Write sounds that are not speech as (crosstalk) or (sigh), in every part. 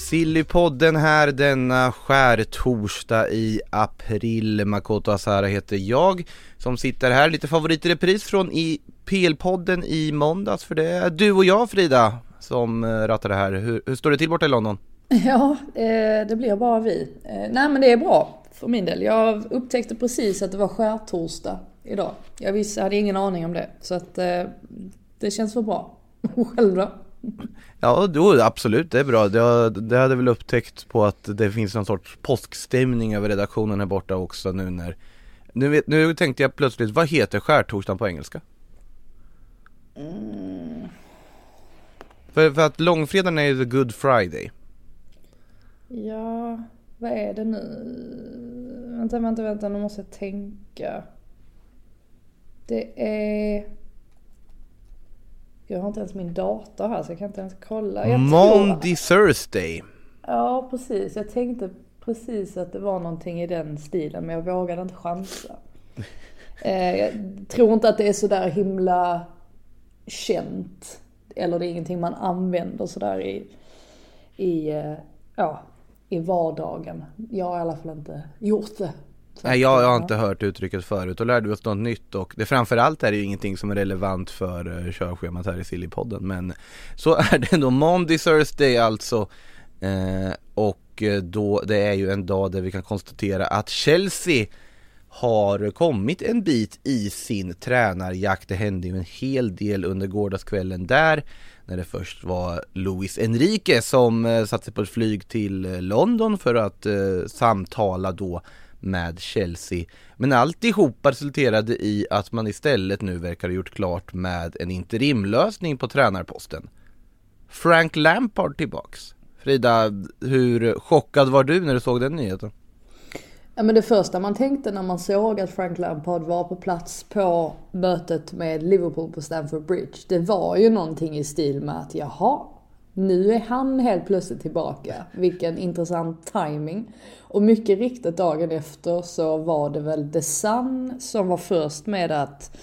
Sillypodden här denna skärtorsdag i april. Makoto Asara heter jag som sitter här. Lite favorit i repris från i PL-podden i måndags för det är du och jag Frida som eh, rattar det här. Hur, hur står det till borta i London? (laughs) Ja, eh, det blir bara vi. Eh, nej men det är bra för min del. Jag upptäckte precis att det var skärtorsdag idag. Jag visste, hade ingen aning om det. Så att eh, det känns för bra. (laughs) Själv då? Ja, då, absolut, det är bra. Det, det hade väl upptäckt på att det finns någon sorts påskstämning över redaktionen här borta också nu när Nu, vet, nu tänkte jag plötsligt, vad heter skärtorsdagen på engelska? För, för att långfredagen är ju the good friday Ja, vad är det nu? Vänta, vänta, vänta, nu måste jag tänka. Det är... Jag har inte ens min dator här så jag kan inte ens kolla. Jag Monday Thursday Ja, precis. Jag tänkte precis att det var någonting i den stilen men jag vågade inte chansa. (laughs) Eh, jag tror inte att det är sådär himla känt. Eller det är ingenting man använder sådär i, i, eh, ja, i vardagen. Jag har i alla fall inte gjort det. Nej jag, jag har inte hört uttrycket förut. Och lärde vi oss något nytt och det framförallt är det ju ingenting som är relevant för uh, körschemat här i Sillypodden men så är det ändå Monday Thursday alltså. Eh, och eh, då det är ju en dag där vi kan konstatera att Chelsea har kommit en bit i sin tränarjakt. Det hände ju en hel del under gårdagskvällen där när det först var Luis Enrique som eh, satte sig på ett flyg till eh, London för att eh, samtala då med Chelsea. Men alltihopa resulterade i att man istället nu verkar ha gjort klart med en interimlösning på tränarposten. Frank Lampard tillbaks. Frida, hur chockad var du när du såg den nyheten? Ja men det första man tänkte när man såg att Frank Lampard var på plats på mötet med Liverpool på Stamford Bridge. Det var ju någonting i stil med att jaha, nu är han helt plötsligt tillbaka. Vilken intressant timing. Och mycket riktigt dagen efter så var det väl The Sun som var först med att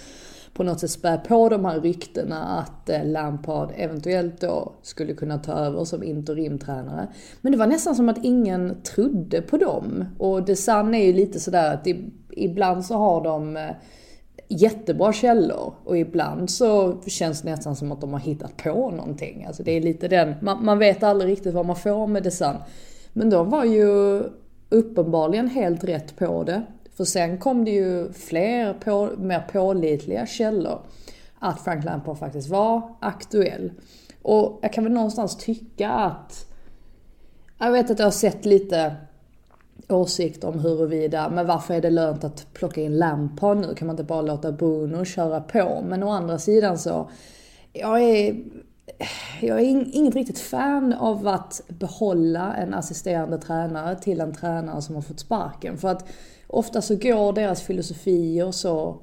på något sätt spä på de här ryktena att eh, Lampard eventuellt då skulle kunna ta över som interimtränare. Men det var nästan som att ingen trodde på dem. Och The Sun är ju lite sådär att ibland så har de eh, jättebra källor och ibland så känns det nästan som att de har hittat på någonting. Alltså det är lite den, man, man vet aldrig riktigt vad man får med design. Men de var ju uppenbarligen helt rätt på det. För sen kom det ju fler på, mer pålitliga källor att Frank Lampard faktiskt var aktuell. Och jag kan väl någonstans tycka att... Jag vet att jag har sett lite åsikter om huruvida, men varför är det lönt att plocka in Lampard nu? Kan man inte bara låta Bruno köra på? Men å andra sidan så, jag är, jag är inget riktigt fan av att behålla en assisterande tränare till en tränare som har fått sparken. För att ofta så går deras filosofier så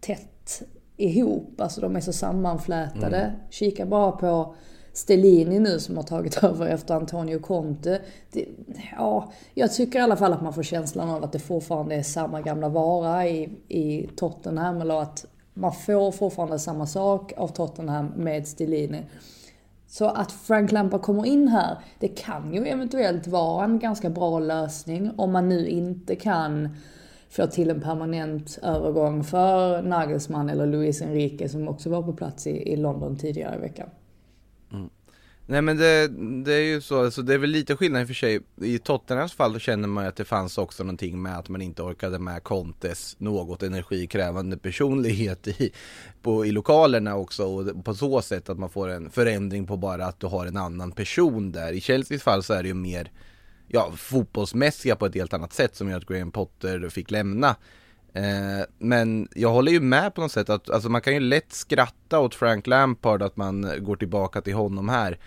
tätt ihop, alltså de är så sammanflätade. Mm. Kika bara på Stellini nu som har tagit (laughs) över efter Antonio Conte. Det, ja, jag tycker i alla fall att man får känslan av att det fortfarande är samma gamla vara i, i Tottenham. Eller att man får fortfarande samma sak av Tottenham med Stellini. Så att Frank Lampard kommer in här, det kan ju eventuellt vara en ganska bra lösning om man nu inte kan få till en permanent övergång för Nagelsmann eller Luis Enrique som också var på plats i, i London tidigare i veckan. Nej men det, det är ju så, alltså det är väl lite skillnad i och för sig. I Tottenhams fall då känner man ju att det fanns också någonting med att man inte orkade med Contes något energikrävande personlighet i, på, i lokalerna också och på så sätt att man får en förändring på bara att du har en annan person där. I Chelseas fall så är det ju mer ja, fotbollsmässiga på ett helt annat sätt som gör att Graham Potter fick lämna. Eh, men jag håller ju med på något sätt att alltså man kan ju lätt skratta åt Frank Lampard att man går tillbaka till honom här.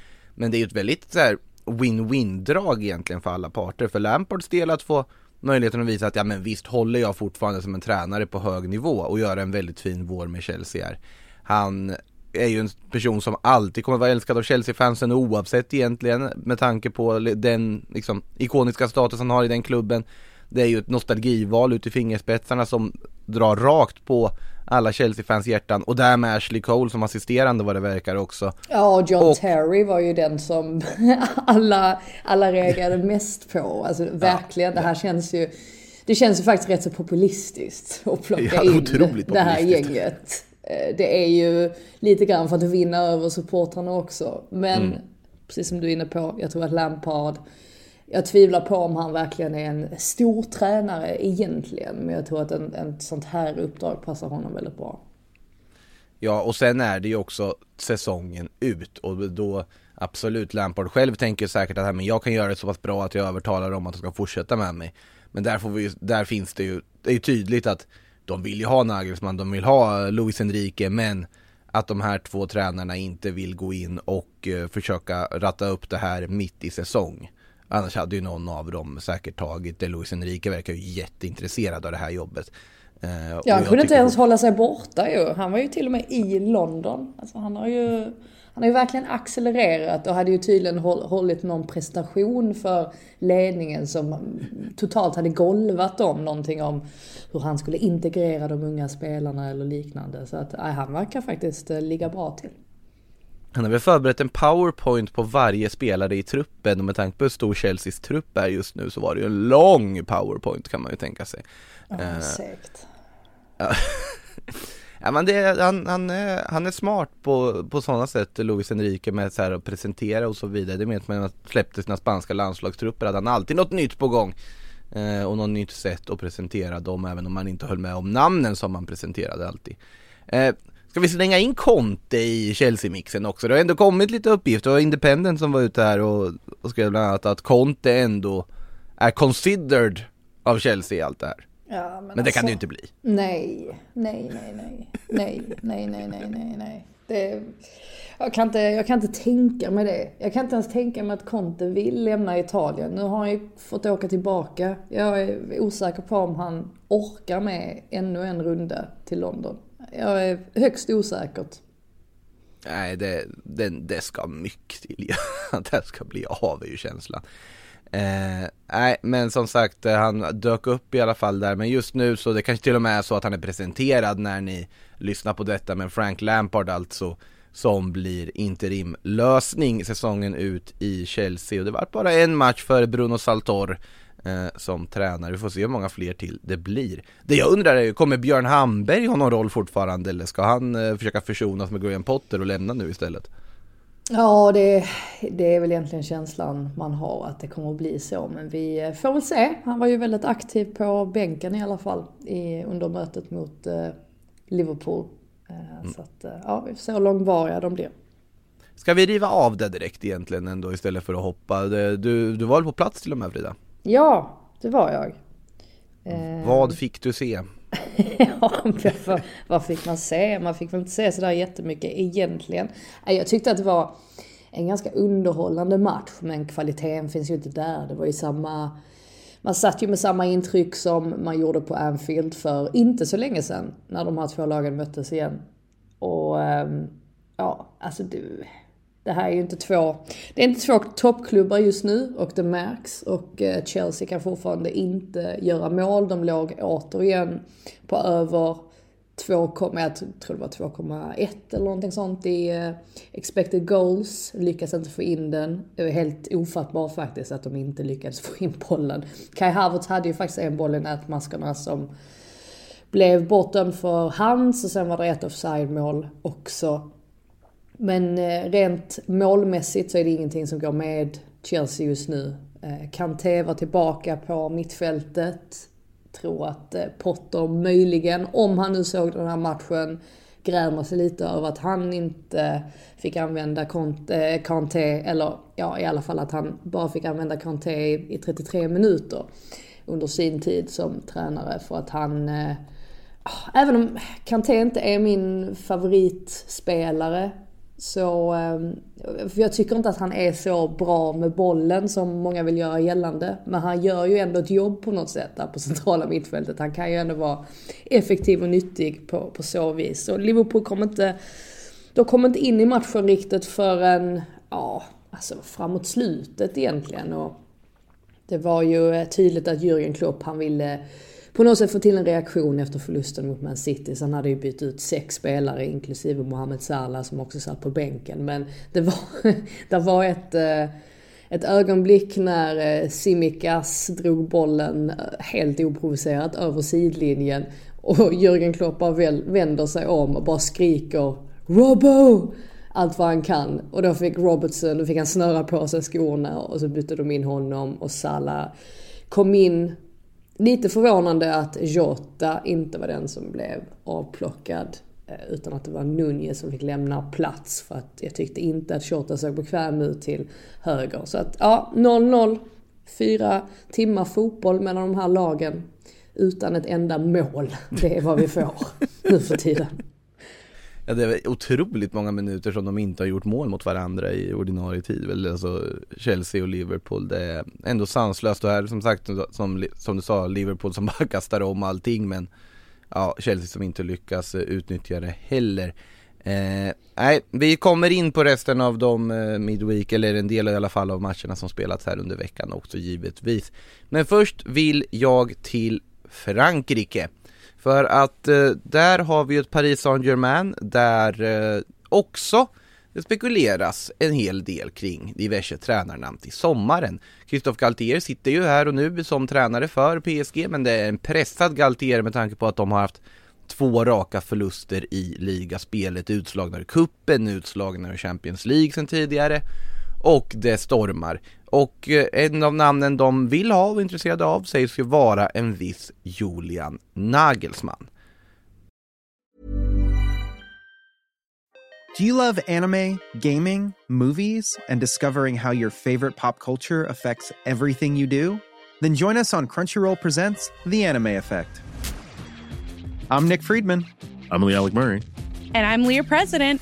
Men det är ju ett väldigt så här, win-win-drag egentligen för alla parter. För Lampards del att få möjligheten att visa att ja men visst håller jag fortfarande som en tränare på hög nivå och göra en väldigt fin vår med Chelsea här. Han är ju en person som alltid kommer vara älskad av Chelsea-fansen oavsett egentligen med tanke på den liksom, ikoniska status han har i den klubben. Det är ju ett nostalgival ut i fingerspetsarna som drar rakt på alla Chelsea-fans hjärtan och därmed Ashley Cole som assisterande vad det verkar också. Ja, och John Och- Terry var ju den som (laughs) alla, alla reagerade mest på. Alltså verkligen, det här känns ju... Det känns ju faktiskt rätt så populistiskt att plocka Ja, in det här gänget. Eh, Det är ju lite grann för att vinna över supportrarna också. Men Mm. precis som du är inne på, jag tror att Lampard jag tvivlar på om han verkligen är en stor tränare egentligen. Men jag tror att en, en sånt här uppdrag passar honom väldigt bra. Ja, och sen är det ju också säsongen ut och då absolut Lampard själv tänker säkert att men jag kan göra det så pass bra att jag övertalar dem att de ska fortsätta med mig. Men där, får vi, där finns det ju, det är ju tydligt att de vill ju ha Nagelsmann, de vill ha Luis Enrique, men att de här två tränarna inte vill gå in och eh, försöka ratta upp det här mitt i säsong. Annars hade ju någon av dem säkert tagit det. Luis Enrique verkar ju jätteintresserad av det här jobbet. Eh, Ja, han kunde inte ens hålla sig borta ju. Han var ju till och med i London. Alltså han har ju, han har ju verkligen accelererat och hade ju tydligen håll, hållit någon prestation för ledningen som totalt hade golvat dem någonting om hur han skulle integrera de unga spelarna eller liknande. Så att nej, han verkar faktiskt eh, ligga bra till. Han har väl förberett en powerpoint på varje spelare i truppen och med tanke på hur stor Chelseas trupp är just nu så var det ju en lång powerpoint kan man ju tänka sig. Ja, säkert. (laughs) Ja men det, han, han, är, han är smart på, på sådana sätt, Luis Enrique med så här att presentera och så vidare. Det vet man när han släppte sina spanska landslagstrupper, hade han alltid något nytt på gång. Eh, och något nytt sätt att presentera dem, även om man inte höll med om namnen som man presenterade alltid. Eh, ska vi slänga in Conte i Chelsea-mixen också? Det har ändå kommit lite uppgifter, det var Independent som var ute här och, och skrev bland annat att Conte ändå är considered av Chelsea i allt det här. Ja, Men det kan det ju inte bli. Nej, nej, nej, nej, nej, nej, nej, nej, nej, nej. Det, jag, kan inte, jag kan inte tänka mig det. Jag kan inte ens tänka mig att Conte vill lämna Italien. Nu har han ju fått åka tillbaka. Jag är osäker på om han orkar med ännu en runda till London. Jag är högst osäkert. Nej, det, det, det ska mycket till (laughs) det ska bli av är ju känslan. Eh, nej, men som sagt, eh, han dök upp i alla fall där. Men just nu så det kanske till och med är så att han är presenterad när ni lyssnar på detta. Men Frank Lampard alltså, som blir interimlösning säsongen ut i Chelsea. Och det var bara en match för Bruno Saltor eh, som tränare. Vi får se hur många fler till det blir. Det jag undrar är ju, kommer Björn Hamberg ha någon roll fortfarande? Eller ska han eh, försöka försonas med Graham Potter och lämna nu istället? Ja, det, det är väl egentligen känslan man har att det kommer att bli så. Men vi får väl se. Han var ju väldigt aktiv på bänken i alla fall i, under mötet mot eh, Liverpool. Eh, Så att, eh, ja, vi får se hur långvariga de blir. Ska vi riva av det direkt egentligen ändå istället för att hoppa? Du, du var väl på plats till och med Frida? Ja, det var jag. Vad fick du se? (laughs) ja, men vad, fick man se? Man fick väl inte se sådär jättemycket egentligen. Jag tyckte att det var en ganska underhållande match, men kvaliteten finns ju inte där. Det var ju samma... Man satt ju med samma intryck som man gjorde på Anfield för inte så länge sedan, när de här två lagen möttes igen. Och ehm, ja, alltså du... Det det här är ju inte två, det är inte två toppklubbar just nu och det märks. Och eh, Chelsea kan fortfarande inte göra mål. De låg återigen på över 2, jag tror det var 2,1 eller någonting sånt i eh, expected goals. Lyckas inte få in den. Det var helt ofattbart faktiskt att de inte lyckades få in bollen. Kai Havertz hade ju faktiskt en boll i nätmaskorna som blev bortdömd för hands och sen var det ett offside-mål också. Men eh, rent målmässigt så är det ingenting som går med Chelsea just nu. Eh, Kanté var tillbaka på mittfältet. Tror att eh, Potter möjligen, om han nu såg den här matchen, grämer sig lite över att han inte fick använda Kanté, eller ja i alla fall att han bara fick använda Kanté i, 33 minuter under sin tid som tränare för att han ah, Även om Kanté inte är min favoritspelare så ehm, För jag tycker inte att han är så bra med bollen som många vill göra gällande. Men han gör ju ändå ett jobb på något sätt där på (laughs) centrala mittfältet. Han kan ju ändå vara effektiv och nyttig på, på så vis. Och Liverpool kom inte... De kom inte in i matchen riktigt förrän, ja, alltså framåt slutet egentligen. Och det var ju eh, tydligt att Jürgen Klopp, han ville på något sätt få till en reaktion efter förlusten mot Man City. Så han hade ju bytt ut sex spelare inklusive Mohamed Salah som också satt på bänken. Men det var, (laughs) det var ett, eh, ett ögonblick när eh, Simikas drog bollen eh, helt oprovocerat över sidlinjen. Och Jürgen Klopp bara vänder sig om och bara skriker Robbo! Allt vad han kan. Och då fick Robertson, då fick han snöra på sig skorna och så bytte de in honom och Salah kom in Lite förvånande att Jota inte var den som blev avplockad. Eh, utan att det var Nunez som fick lämna plats. För att jag tyckte inte att Jota såg bekväm ut till höger. Så att ja, 0-0. Fyra timmar fotboll mellan de här lagen. Utan ett enda mål. Det är vad vi får nu för tiden. Ja det är otroligt många minuter som de inte har gjort mål mot varandra i ordinarie tid väl, alltså Chelsea och Liverpool, det är ändå sanslöst och här som sagt som, som du sa, Liverpool som (laughs) bara kastar om allting men ja, Chelsea som inte lyckas eh, utnyttja det heller. Eh, nej, vi kommer in på resten av de eh, midweek, eller en del i alla fall av matcherna som spelats här under veckan också givetvis. Men först vill jag till Frankrike. För att eh, där har vi ju ett Paris Saint-Germain där eh, också det spekuleras en hel del kring diverse tränarnamn till sommaren. Christophe Galtier sitter ju här och nu som tränare för PSG men det är en pressad Galtier med tanke på att de har haft två raka förluster i ligaspelet, utslagna i kuppen, utslagna i Champions League sedan tidigare och det stormar. Och eh, en av namnen de vill ha och är intresserade av sägs ju vara en viss Julian Nagelsmann. Do you love anime, gaming, movies, and discovering how your favorite pop culture affects everything you do? Then join us on Crunchyroll Presents The Anime Effect. I'm Nick Friedman. I'm Lee Alec Murray. And I'm Leah President.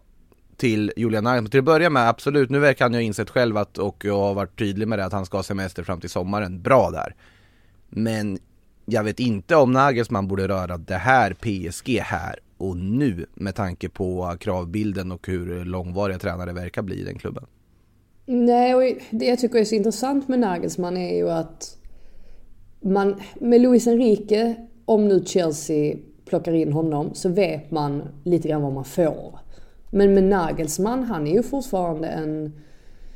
till Julian Nagelsmann, till att börja med absolut, nu verkar han ju ha insett själv att, och jag har varit tydlig med det, att han ska ha semester fram till sommaren, bra där. Men jag vet inte om Nagelsmann borde röra det här PSG här och nu med tanke på kravbilden och hur långvariga tränare verkar bli i den klubben. Nej, och det jag tycker är så intressant med Nagelsmann är ju att man, med Luis Enrique, om nu Chelsea plockar in honom, så vet man lite grann vad man får. Men med Nagelsmann, han är ju fortfarande en...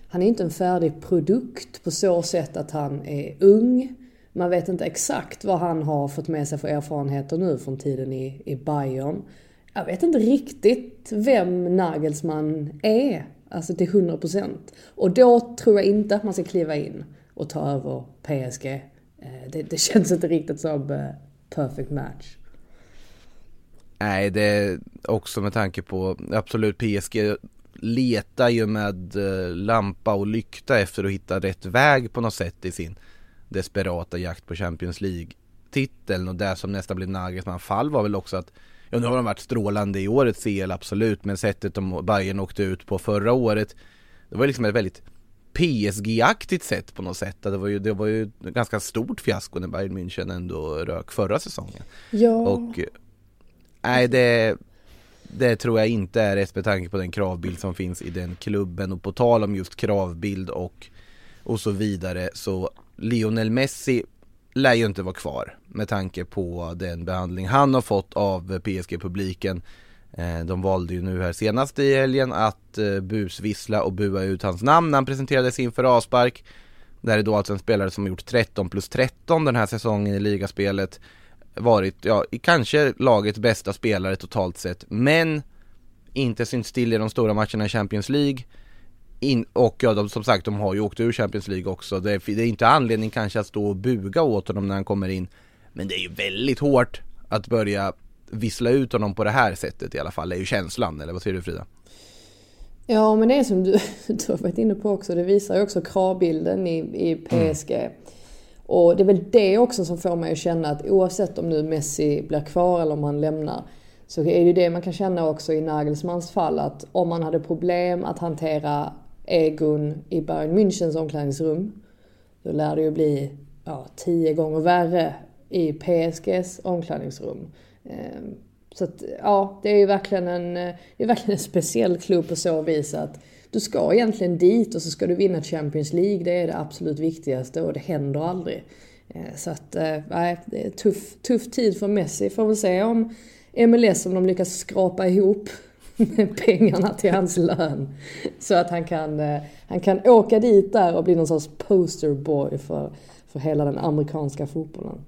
Han är inte en färdig produkt på så sätt att han är ung. Man vet inte exakt vad han har fått med sig för erfarenheter nu från tiden i, i Bayern. Jag vet inte riktigt vem Nagelsmann är, alltså till 100%. Och då tror jag inte att man ska kliva in och ta över PSG. Eh, det, det känns inte riktigt som eh, perfect match. Nej, det är också med tanke på, absolut PSG letar ju med eh, lampa och lykta efter att hitta rätt väg på något sätt i sin desperata jakt på Champions League-titeln och det som nästan blev Nagelsmann fall var väl också att Ja nu har de varit strålande i årets CL absolut men sättet de Bayern åkte ut på förra året Det var liksom ett väldigt PSG-aktigt sätt på något sätt. Det var ju, det var ju ett ganska stort fiasko när Bayern München ändå rök förra säsongen. Ja. Och nej det, det tror jag inte är rätt med tanke på den kravbild som finns i den klubben och på tal om just kravbild och, och så vidare så Lionel Messi lär ju inte vara kvar med tanke på den behandling han har fått av PSG-publiken eh, de valde ju nu här senast i helgen att eh, busvissla och bua ut hans namn när han presenterades inför avspark. Det här är då alltså en spelare som har gjort 13 plus 13 den här säsongen i ligaspelet. Varit, ja, kanske lagets bästa spelare totalt sett, men inte syns till i de stora matcherna i Champions League. In, och ja, de, som sagt, de har ju åkt ur Champions League också. Det är, det är inte anledning kanske att stå och buga åt honom när han kommer in. Men det är ju väldigt hårt att börja vissla ut honom på det här sättet i alla fall, det är ju känslan. Eller vad säger du Frida? Ja, men det är som du, (laughs) du har varit inne på också. Det visar ju också kravbilden i, i PSG. Mm. Och det är väl det också som får mig att känna att oavsett om nu Messi blir kvar eller om han lämnar så är det ju det man kan känna också i Nagelsmans fall att om man hade problem att hantera egon i Bayern Münchens omklädningsrum då lär det ju bli ja, tio gånger värre i PSGs omklädningsrum. Ehm, så att, ja, det är ju verkligen en, eh, det är verkligen en speciell klubb på så vis att du ska egentligen dit och så ska du vinna Champions League. Det är det absolut viktigaste och det händer aldrig. Eh, så att, eh, nej, det är tuff, tuff tid för Messi. Får väl se om MLS, om de lyckas skrapa ihop pengarna till hans lön. Så att han kan, eh, han kan åka dit där och bli någon sorts posterboy för, för hela den amerikanska fotbollen.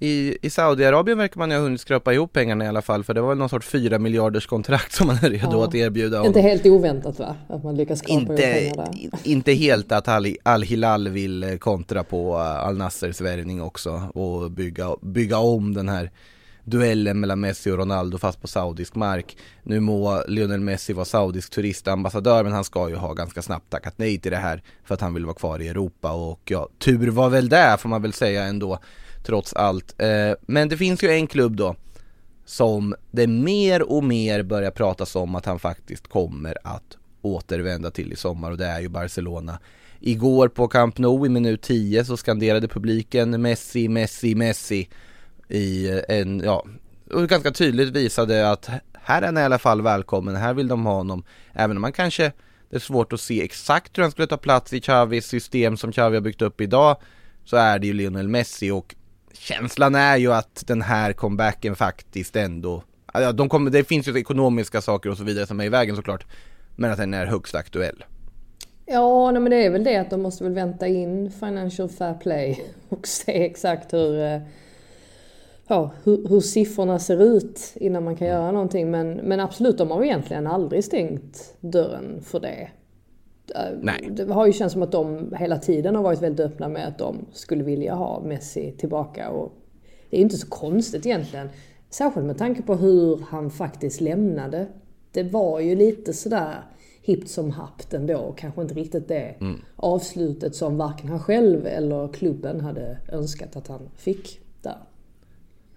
I, i Saudiarabien verkar man ju ha hunnit skrapa ihop pengarna i alla fall för det var väl någon sorts fyra miljarders kontrakt som man är redo ja. att erbjuda. Inte helt oväntat va? Att man lyckas skrapa inte, ihop pengar där. Inte helt att Al-Hilal vill eh, kontra på eh, Al-Nassers värvning också och bygga, bygga om den här duellen mellan Messi och Ronaldo fast på saudisk mark. Nu må Lionel Messi vara saudisk turistambassadör men han ska ju ha ganska snabbt tackat nej till det här för att han vill vara kvar i Europa och ja, tur var väl det får man väl säga ändå trots allt. Eh, men det finns ju en klubb då som det mer och mer börjar pratas om att han faktiskt kommer att återvända till i sommar och det är ju Barcelona. Igår på Camp Nou i minut 10 så skanderade publiken Messi, Messi, Messi i eh, en, ja, och ganska tydligt visade att här är han i alla fall välkommen, här vill de ha honom. Även om man kanske, det är svårt att se exakt hur han skulle ta plats i Xavis system som Xavi har byggt upp idag, så är det ju Lionel Messi och känslan är ju att den här comebacken faktiskt ändå, ja, de kommer, det finns ju ekonomiska saker och så vidare som är i vägen såklart, men att den är högst aktuell. Ja, nej, men det är väl det att de måste väl vänta in Financial Fair Play (laughs) och se exakt hur, eh, ja, hur, hur siffrorna ser ut innan man kan göra någonting. Men, men absolut, de har egentligen aldrig stängt dörren för det. Nej. Det har ju känts som att de hela tiden har varit väldigt öppna med att de skulle vilja ha Messi tillbaka. Och det är inte så konstigt egentligen. Särskilt med tanke på hur han faktiskt lämnade. Det var ju lite sådär hippt som happt ändå. Kanske inte riktigt det mm. avslutet som varken han själv eller klubben hade önskat att han fick där.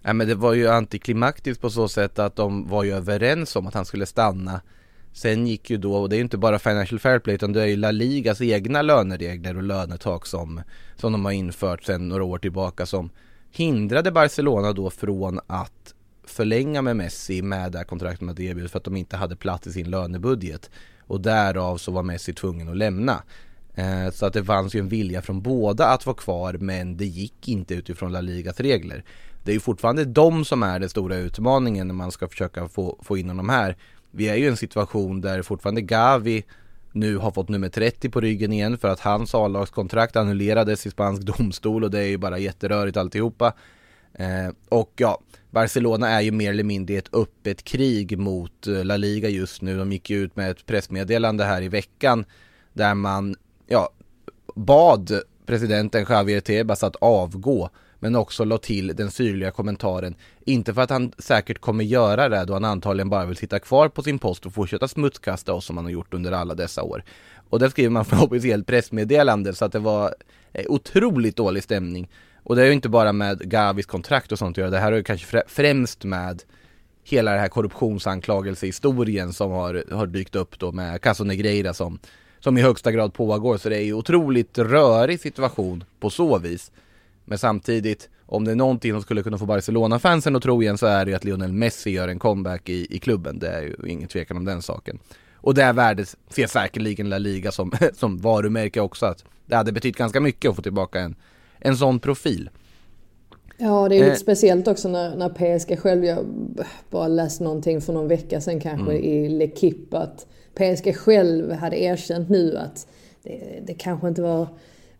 Ja, men det var ju antiklimaktiskt på så sätt att de var ju överens om att han skulle stanna Sen gick ju då, och det är ju inte bara Financial Fair Play utan det är ju La Ligas egna löneregler och lönetak som, som de har infört sedan några år tillbaka som hindrade Barcelona då från att förlänga med Messi med det här kontraktet med erbjudit för att de inte hade plats i sin lönebudget. Och därav så var Messi tvungen att lämna. Eh, så att det fanns ju en vilja från båda att vara kvar men det gick inte utifrån La Ligas regler. Det är ju fortfarande de som är den stora utmaningen när man ska försöka få, få in honom här vi är ju i en situation där fortfarande Gavi nu har fått nummer 30 på ryggen igen för att hans A-lagskontrakt annullerades i spansk domstol och det är ju bara jätterörigt alltihopa. Eh, och ja, Barcelona är ju mer eller mindre i ett öppet krig mot eh, La Liga just nu. De gick ju ut med ett pressmeddelande här i veckan där man, ja, bad presidenten Javier Tebas att avgå men också la till den syrliga kommentaren. Inte för att han säkert kommer göra det då han antagligen bara vill sitta kvar på sin post och fortsätta smutskasta oss som han har gjort under alla dessa år. Och det skriver man från officiellt pressmeddelande så att det var eh, otroligt dålig stämning. Och det är ju inte bara med Gavis kontrakt och sånt att göra, det här är ju kanske främst med hela den här korruptionsanklagelsehistorien som har, har dykt upp då med Caso Negreira som, som i högsta grad pågår. Så det är ju otroligt rörig situation på så vis. Men samtidigt, om det är någonting som skulle kunna få Barcelona-fansen att tro igen så är det ju att Lionel Messi gör en comeback i, i klubben. Det är ju ingen tvekan om den saken. Och det värdet ser säkerligen La Liga som, (laughs) som varumärke också att det hade betytt ganska mycket att få tillbaka en, en sån profil. Ja, det är lite Eh. speciellt också när, när PSG själv, jag bara läste någonting för någon vecka sedan kanske Mm. i L'Equipe att PSG själv hade erkänt nu att det, det kanske inte var,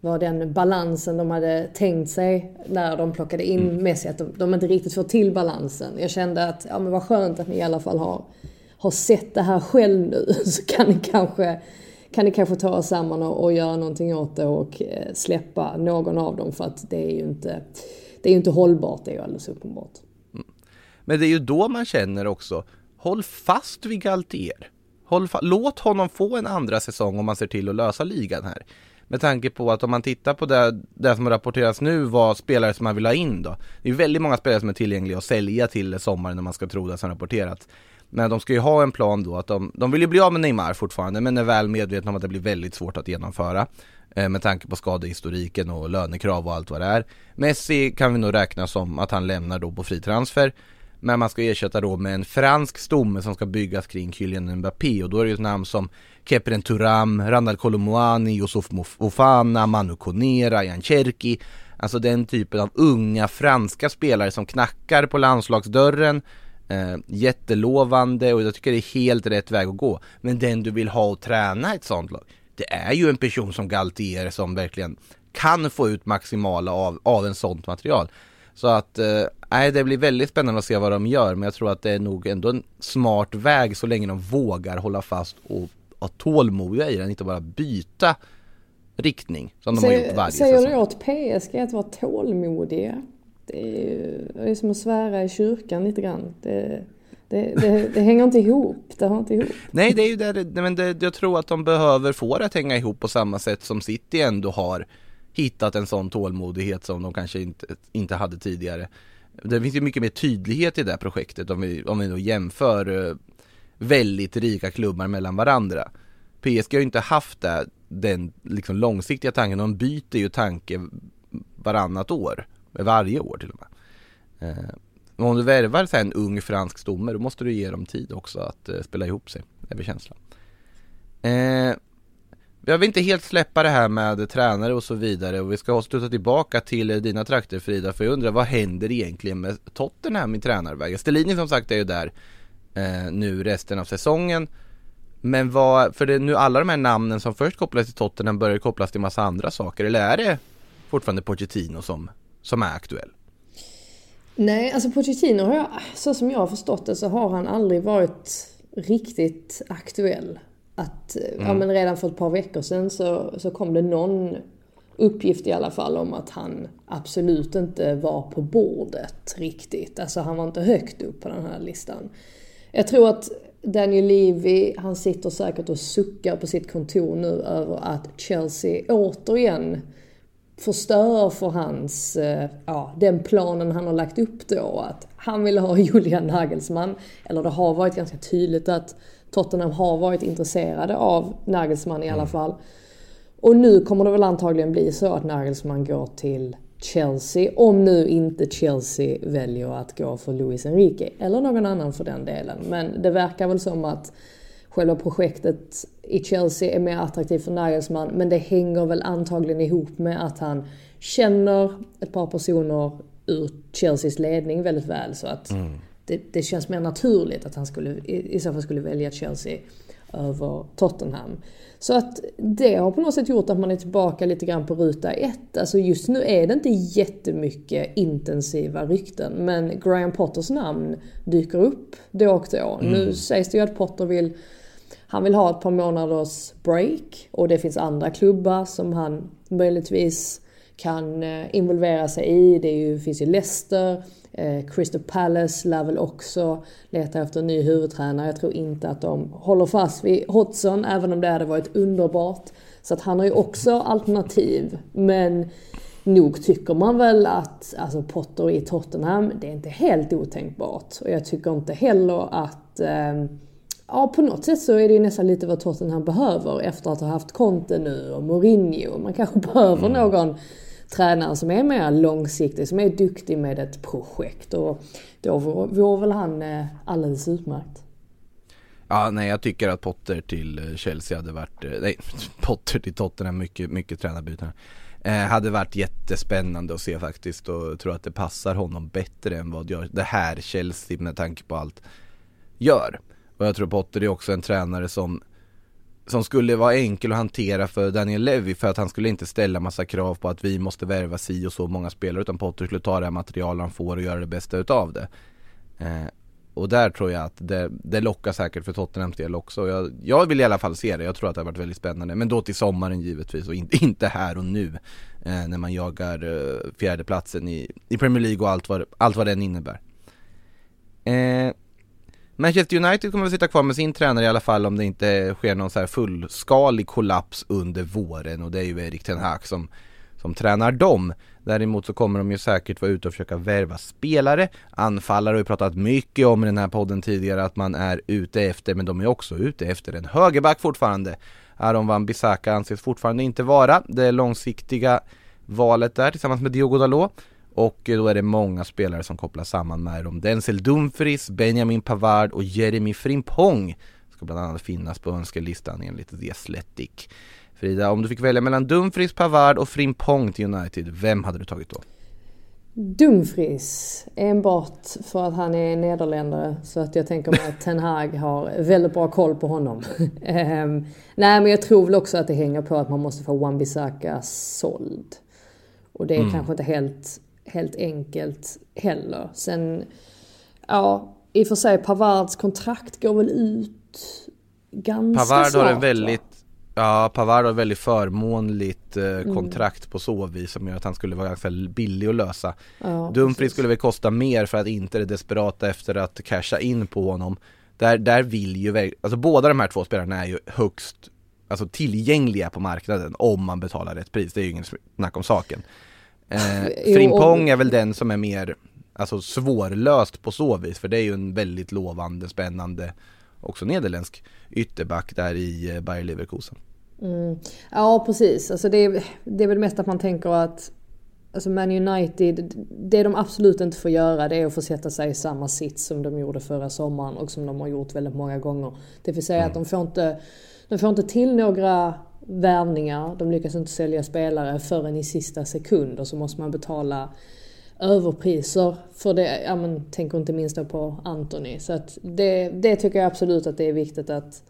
var den balansen de hade tänkt sig när de plockade in Mm. Messi, att de, de inte riktigt får till balansen. Jag kände att, ja men vad skönt att ni i alla fall har, har sett det här själv nu, (laughs) så kan ni kanske kan ni kanske ta er samman och, och göra någonting åt det och eh, släppa någon av dem för att det är ju inte, det är ju inte hållbart, det är ju alldeles uppenbart. Men det är ju då man känner också, håll fast vid Galtier. Håll fa- låt honom få en andra säsong om man ser till att lösa ligan här. Med tanke på att om man tittar på det, det som rapporteras nu var spelare som man vill ha in då. Det är väldigt många spelare som är tillgängliga att sälja till sommaren när man ska tro det som rapporterats. Men de ska ju ha en plan då att de, de vill ju bli av med Neymar fortfarande men är väl medvetna om att det blir väldigt svårt att genomföra. Eh, med tanke på skadehistoriken och lönekrav och allt vad det är. Messi kan vi nog räkna som att han lämnar då på fri transfer. Men man ska ersätta då med en fransk stomme som ska byggas kring Kylian Mbappé och då är det ju ett namn som Kepren Turam, Randal Kolomoani, Yusuf Mofana, Manu Konera, Jan Cherki Alltså den typen av unga franska spelare som knackar på landslagsdörren. Eh, Jättelovande och jag tycker det är helt rätt väg att gå. Men den du vill ha och träna ett sånt lag Det är ju en person som Galtier som verkligen kan få ut maximala av, av en sånt material. Så att, eh, nej det blir väldigt spännande att se vad de gör men jag tror att det är nog ändå en smart väg så länge de vågar hålla fast och ha tålmodiga i den, inte bara byta riktning som de har gjort varje Säger säsong. du åt PSG att vara tålmodiga? Det är ju det är som att svära i kyrkan lite grann. Det, det, det, det hänger inte ihop. Det har inte ihop. Nej det är ju där, men det, jag tror att de behöver få det att hänga ihop på samma sätt som City ändå har hittat en sån tålmodighet som de kanske inte, inte hade tidigare. Det finns ju mycket mer tydlighet i det här projektet om vi, om vi då jämför eh, väldigt rika klubbar mellan varandra. PSG har ju inte haft det, den liksom långsiktiga tanken, de byter ju tanke varannat år, varje år till och med. Eh, men om du värvar så här en ung fransk stomme, då måste du ge dem tid också att eh, spela ihop sig, det är väl känslan. Eh, jag vill inte helt släppa det här med tränare och så vidare och vi ska sluta tillbaka till eh, dina trakter Frida, för jag undrar vad händer egentligen med Tottenham i tränarvägen? Stellini som sagt är ju där eh, nu resten av säsongen men vad, för det nu alla de här namnen som först kopplades till Tottenham börjar kopplas till massa andra saker eller är det fortfarande Pochettino som, som är aktuell? Nej, alltså Pochettino har jag, så som jag har förstått det så har han aldrig varit riktigt aktuell. Att, ja Mm. men redan för ett par veckor sedan så, så kom det någon uppgift i alla fall om att han absolut inte var på bordet riktigt. Alltså han var inte högt upp på den här listan. Jag tror att Daniel Levy, han sitter säkert och suckar på sitt kontor nu över att Chelsea återigen förstör för hans, eh, ja, den planen han har lagt upp då. Att han vill ha (laughs) Julian Nagelsmann. Eller det har varit ganska tydligt att Tottenham har varit intresserade av Nagelsmann i alla fall. Och nu kommer det väl antagligen bli så att Nagelsmann går till Chelsea. Om nu inte Chelsea väljer att gå för Luis Enrique. Eller någon annan för den delen. Men det verkar väl som att själva projektet i Chelsea är mer attraktivt för Nagelsmann. Men det hänger väl antagligen ihop med att han känner ett par personer ur Chelseas ledning väldigt väl. Så att det, det känns mer naturligt att han skulle, i, i så fall skulle välja Chelsea över Tottenham. Så att det har på något sätt gjort att man är tillbaka lite grann på ruta ett. Alltså just nu är det inte jättemycket intensiva rykten men Graham Potters namn dyker upp då och då. Mm. Nu sägs det ju att Potter vill han vill ha ett par månaders break och det finns andra klubbar som han möjligtvis kan eh, involvera sig i. Det är ju, finns ju Leicester, eh, Crystal Palace lär väl också leta efter en ny huvudtränare. Jag tror inte att de håller fast vid Hodgson även om det hade varit underbart. Så att han har ju också alternativ. Men nog tycker man väl att alltså Potter i Tottenham, det är inte helt otänkbart. Och jag tycker inte heller att eh, Ja, på något sätt så är det ju nästan lite vad Tottenham behöver efter att ha haft Conte nu och Mourinho. Man kanske (laughs) behöver någon tränare som är mer långsiktig, som är duktig med ett projekt. Och då vore väl han eh, alldeles utmärkt. Ja, nej jag tycker att Potter till eh, Chelsea hade varit, eh, nej (laughs) Potter till Tottenham, mycket, mycket tränarbyten. eh, Hade varit jättespännande att se faktiskt och tror att det passar honom bättre än vad gör det här Chelsea med tanke på allt gör. Och jag tror Potter är också en tränare som som skulle vara enkel att hantera för Daniel Levy för att han skulle inte ställa massa krav på att vi måste värva si och så många spelare utan Potter skulle ta det här material han får och göra det bästa utav det. Eh, och där tror jag att det, det lockar säkert för Tottenhams del också. Jag, jag vill i alla fall se det, jag tror att det har varit väldigt spännande. Men då till sommaren givetvis och in, inte här och nu. Eh, när man jagar eh, fjärdeplatsen i, i Premier League och allt vad, allt vad den innebär. Eh, Manchester United kommer att sitta kvar med sin tränare i alla fall om det inte sker någon så här fullskalig kollaps under våren och det är ju Erik Ten Hag som, som tränar dem. Däremot så kommer de ju säkert vara ute och försöka värva spelare. Anfallare har vi pratat mycket om i den här podden tidigare att man är ute efter, men de är också ute efter en högerback fortfarande. Aron Van Bissaka anses fortfarande inte vara det långsiktiga valet där tillsammans med Diogo Dalot. Och då är det många spelare som kopplas samman med dem. Denzel Dumfries, Benjamin Pavard och Jeremy Frimpong ska bland annat finnas på önskelistan enligt The Athletic. Frida, om du fick välja mellan Dumfries, Pavard och Frimpong till United, vem hade du tagit då? Dumfries, enbart för att han är nederländare så att jag tänker mig att Ten Hag har väldigt bra koll på honom. um, (laughs) nej men jag tror väl också att det hänger på att man måste få Wan-Bissaka såld. Och det är mm. kanske inte helt helt enkelt heller. Sen, ja, i och för sig Pavards kontrakt går väl ut ganska Pavard snart. har en väldigt Ja, Pavard har ett väldigt förmånligt eh, mm. kontrakt mm. på så vis som gör att han skulle vara ganska billig att lösa. Ja, Dumfries skulle väl kosta mer för att inte är desperata efter att casha in på honom. Där, där vill ju, alltså båda de här två spelarna är ju högst alltså tillgängliga på marknaden om man betalar rätt pris. Det är ju ingen snack om saken. Eh, Frimpong är väl den som är mer alltså, svårlöst på så vis, för det är ju en väldigt lovande, spännande, också nederländsk ytterback där i eh, Bayer Leverkusen. Mm. Ja, precis. Alltså det, är, det är väl mest att man tänker att Alltså Man United, det de absolut inte får göra det är att få sätta sig i samma sits som de gjorde förra sommaren och som de har gjort väldigt många gånger. Det vill säga mm. att de får inte, de får inte till några värvningar. De lyckas inte sälja spelare förrän i sista sekund och så måste man betala överpriser för det. Ja, men, tänker inte minst på Anthony. Så att det, det tycker jag absolut att det är viktigt att,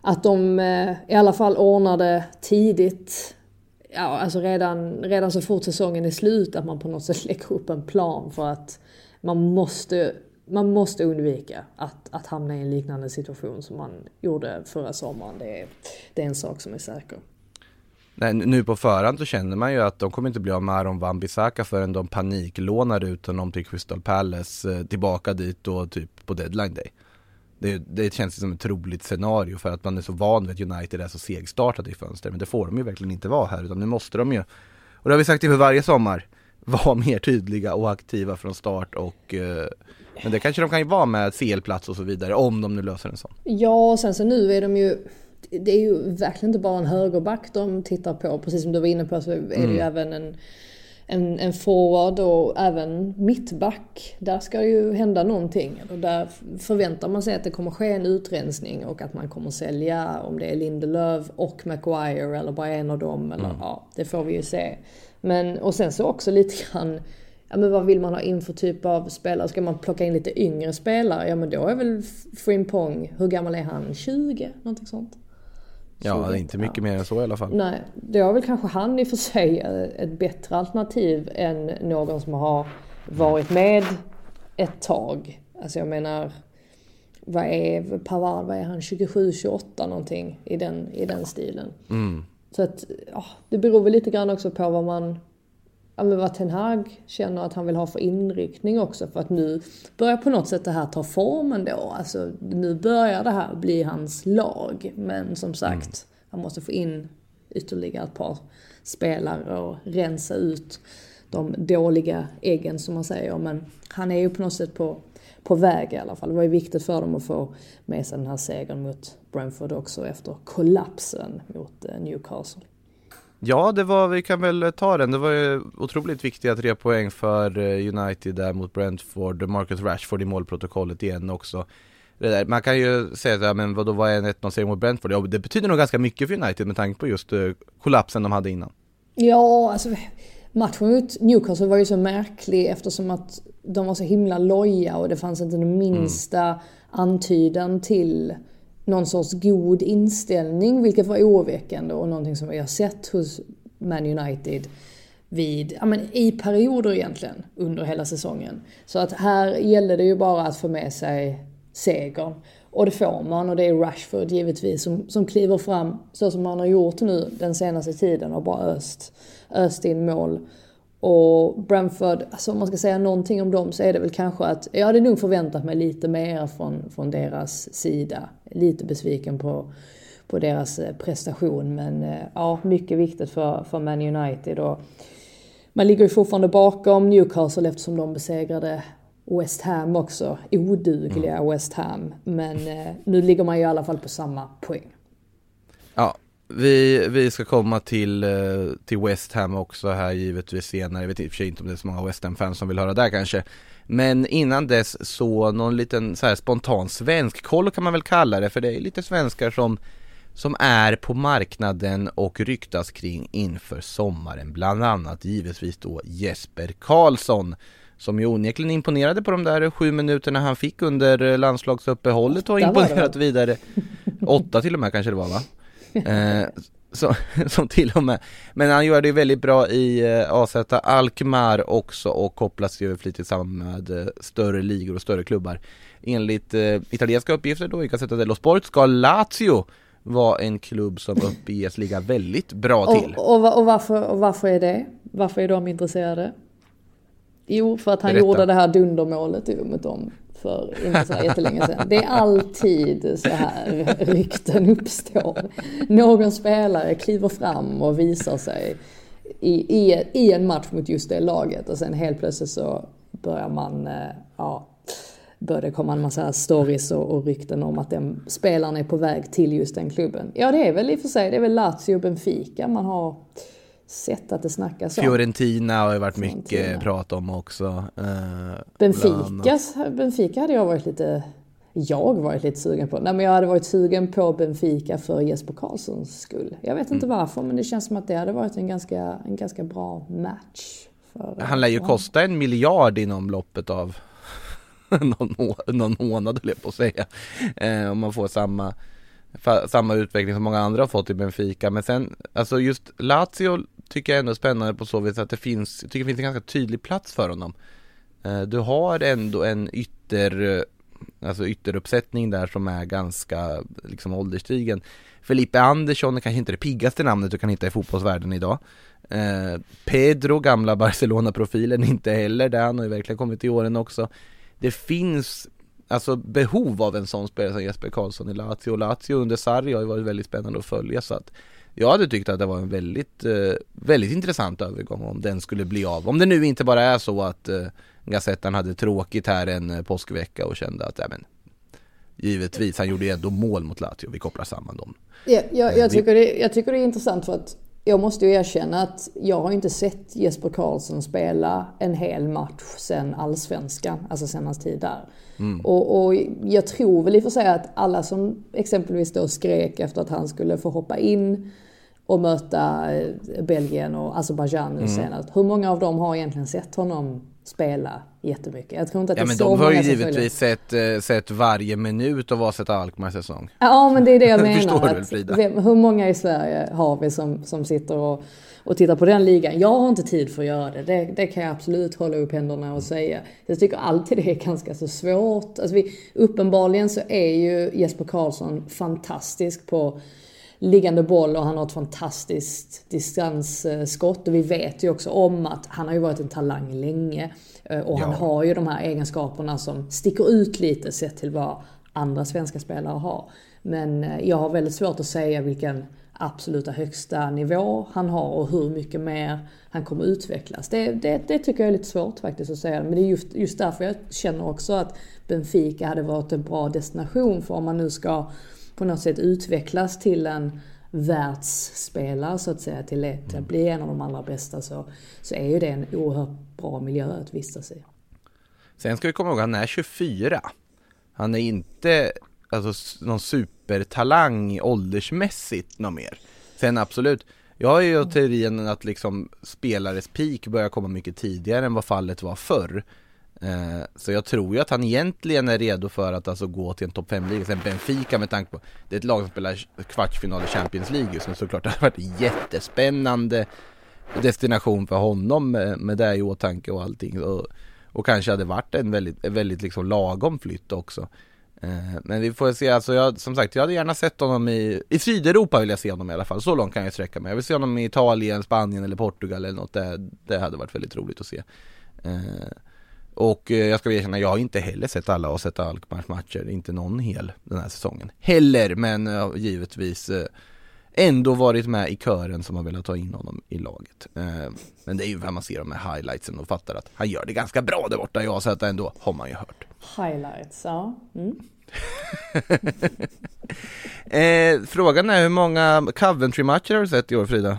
att de eh, i alla fall ordnar det tidigt. Ja, alltså redan, redan så fort säsongen är slut, att man på något sätt (laughs) lägger upp en plan för att man måste man måste undvika att, att hamna i en liknande situation som man gjorde förra sommaren. Det är, det är en sak som är säker. Nej, nu på förhand så känner man ju att de kommer inte bli av med Aron Wan-Bissaka förrän de paniklånar ut honom till Crystal Palace eh, tillbaka dit då typ på deadline day. Det, det känns som ett troligt scenario för att man är så van vid att United är så segstartade i fönster men det får de ju verkligen inte vara här utan nu måste de ju och det har vi sagt inför varje sommar vara (laughs) mer tydliga och aktiva från start och eh, men det kanske de kan ju vara med CL-plats och så vidare om de nu löser en sån. Ja, och sen så nu är de ju det är ju verkligen inte bara en högerback de tittar på. Precis som du var inne på så är det mm. ju även en, en, en forward och även mittback. Där ska ju hända någonting. Och där förväntar man sig att det kommer ske en utrensning och att man kommer sälja om det är Lindelöf och Maguire eller bara en av dem. Eller, mm. ja, det får vi ju se. Men, och sen så också lite grann ja men vad vill man ha in för typ av spelare? Ska man plocka in lite yngre spelare? Ja men då är väl Frimpong, hur gammal är han? 20? Någonting sånt? Ja, det är inte mycket ja. mer än så i alla fall. Nej, då är väl kanske han i och för sig ett bättre alternativ än någon som har varit med ett tag. Alltså jag menar, vad är Pavard, vad är han, 27-28 någonting i den, i den stilen. Mm. Så att, ja, det beror väl lite grann också på vad man ja, men vad Ten Hag känner att han vill ha för inriktning också. För att nu börjar på något sätt det här ta formen då. Alltså nu börjar det här bli hans lag. Men som sagt, mm. han måste få in ytterligare ett par spelare och rensa ut de dåliga äggen som man säger. Men han är ju på något sätt på, på väg i alla fall. Det var ju viktigt för dem att få med sig den här segern mot Brentford också efter kollapsen mot eh, Newcastle. Ja, det var, vi kan väl ta den. Det var ju otroligt viktiga tre poäng för eh, United där mot Brentford. Marcus Rashford i målprotokollet igen också. Man kan ju säga såhär, men vadå, vad är en 1-0 seger mot Brentford? Ja, det betyder nog ganska mycket för United med tanke på just kollapsen de hade innan. Ja, alltså matchen mot Newcastle var ju så märklig eftersom att de var så himla loja och det fanns inte den minsta antydan till någon sorts god inställning, vilket var oroväckande och någonting som vi har sett hos Man United vid, ja men i perioder egentligen under hela säsongen. Så att här gäller det ju bara att få med sig segern. Och det får man och det är Rashford givetvis som, som kliver fram så som han har gjort nu den senaste tiden och bara öst, öst in mål. Och Brentford, alltså om man ska säga någonting om dem så är det väl kanske att jag hade nog förväntat mig lite mer från, från deras sida. Lite besviken på, på deras eh, prestation men eh, ja, mycket viktigt för, för Man United. Och man ligger ju fortfarande bakom Newcastle eftersom de besegrade West Ham också. Odugliga mm. West Ham. Men eh, nu ligger man ju i alla fall på samma poäng. Ja, vi, vi ska komma till, eh, till West Ham också här givetvis senare. Jag vet i och för sig inte om det är så många West Ham-fans som vill höra där kanske. Men innan dess så någon liten så här spontan svensk koll kan man väl kalla det för det är lite svenskar som som är på marknaden och ryktas kring inför sommaren. Bland annat givetvis då Jesper Karlsson som ju onekligen imponerade på de där sju minuterna han fick under landslagsuppehållet och imponerat vidare. Åtta till och med kanske det var va? (laughs) Eh, så, (laughs) som till och med, men han gör det väldigt bra i eh, AZ Alkmaar också och kopplas ju flitigt samman med eh, större ligor och större klubbar. Enligt eh, italienska uppgifter då i Gazzetta dello Sport ska Lazio vara en klubb som uppges ligga väldigt bra till. Och, och, och, varför, och varför är det? Varför är de intresserade? Jo, för att han Berätta. gjorde det här dundermålet mot dem för inte så jättelänge sedan. Det är alltid så här rykten uppstår. Någon spelare kliver fram och visar sig i, i, i en match mot just det laget och sen helt plötsligt så börjar man, eh, ja, börjar det komma en massa stories och, och rykten om att den spelaren är på väg till just den klubben. Ja, det är väl i och för sig, det är väl Lazio och Benfica man har sett att det snackas om. Fiorentina har ju varit Fiorentina. mycket prat om också. Eh, Benficas, Benfica hade jag varit lite, jag varit lite sugen på. Nej men jag hade varit sugen på Benfica för Jesper Karlssons skull. Jag vet inte mm. varför men det känns som att det hade varit en ganska, en ganska bra match. För, Han lär ju kosta en miljard inom loppet av (laughs) någon, må någon månad höll jag på att säga. Eh, om man får samma samma utveckling som många andra har fått i Benfica. Men sen, alltså just Lazio tycker jag ändå är spännande på så vis att det finns, jag tycker det finns en ganska tydlig plats för honom. Eh, du har ändå en ytter, eh, alltså ytteruppsättning där som är ganska liksom ålderstigen. Felipe Andersson är kanske inte det piggaste namnet du kan hitta i fotbollsvärlden idag. Eh, Pedro, gamla (laughs) Barcelona-profilen, inte heller där. Han har ju verkligen kommit i åren också. Det finns alltså behov av en sån spelare som Jesper Karlsson i Lazio. Lazio under Sarri har ju varit väldigt spännande att följa så att jag hade tyckt att det var en väldigt, eh, väldigt intressant övergång om den skulle bli av. Om det nu inte bara är så att eh, Gazettan hade tråkigt här en eh, påskvecka och kände att, ja men Givetvis, han gjorde ju ändå mål mot Lazio, vi kopplar samman dem. Ja, jag, jag, tycker det, jag tycker det är intressant för att jag måste ju erkänna att jag har inte sett Jesper Karlsson spela en hel match sen allsvenskan, alltså sen hans tid där. Mm. Och, och, jag tror väl i och för sig att alla som exempelvis då skrek efter att han skulle få hoppa in och möta eh, Belgien och Azerbajdzjan nu mm. senast. Hur många av dem har egentligen sett honom spela jättemycket? Jag tror inte att ja, det är så de har ju givetvis sett, äh, sett varje minut av Aset Alkmaars säsong. Ja, men det är det jag (laughs) menar. Förstår du, Frida? Vem, hur många i Sverige har vi som, som sitter och, och tittar på den ligan? Jag har inte tid för att göra det. Det, det kan jag absolut hålla upp händerna och säga. Jag tycker alltid det är ganska så svårt. Alltså vi, uppenbarligen så är ju Jesper Karlsson fantastisk på liggande boll och han har ett fantastiskt distansskott. Och vi vet ju också om att han har ju varit en talang länge. Eh, och han har ju de här egenskaperna som sticker ut lite sett till vad andra svenska spelare har. Men eh, jag har väldigt svårt att säga vilken absoluta högsta nivå han har och hur mycket mer han kommer utvecklas. Det, det, det tycker jag är lite svårt faktiskt att säga. Men det är just, just därför jag känner också att Benfica hade varit en bra destination för om man nu ska på något sätt utvecklas till en världsspelare så att säga, till att mm. bli en av de allra bästa så, så är ju det en oerhört bra miljö att vistas i. Sen ska vi komma ihåg att han är 24. Han är inte alltså, någon supertalang åldersmässigt något mer. Sen absolut, Jag har ju teorin att liksom spelares peak börjar komma mycket tidigare än vad fallet var förr. Eh, så jag tror ju att han egentligen är redo för att alltså gå till en topp 5-liga, sen Benfica med tanke på Det är ett lag som spelar kvartsfinal i Champions League just nu såklart det har varit en jättespännande destination för honom med, med det i åtanke och allting. Och, och kanske hade varit en väldigt, väldigt liksom lagom flytt också. Eh, men vi får se, alltså jag, som sagt jag hade gärna sett honom i, i Sydeuropa vill jag se honom i alla fall, så långt kan jag sträcka mig. Jag vill se honom i Italien, Spanien eller Portugal eller något, det, det hade varit väldigt roligt att se. Eh, och eh, jag ska erkänna, jag har inte heller sett alla och sett Alkmaars matcher, inte någon hel den här säsongen heller, men uh, givetvis uh, ändå varit med i kören som har velat ta in honom i laget. Men det är ju när man ser de här highlightsen och fattar att han gör det ganska bra där borta, jag så att ändå har man ju hört. Highlights, ja. Mm. (laughs) frågan är hur många Coventry-matcher har du sett i år Frida?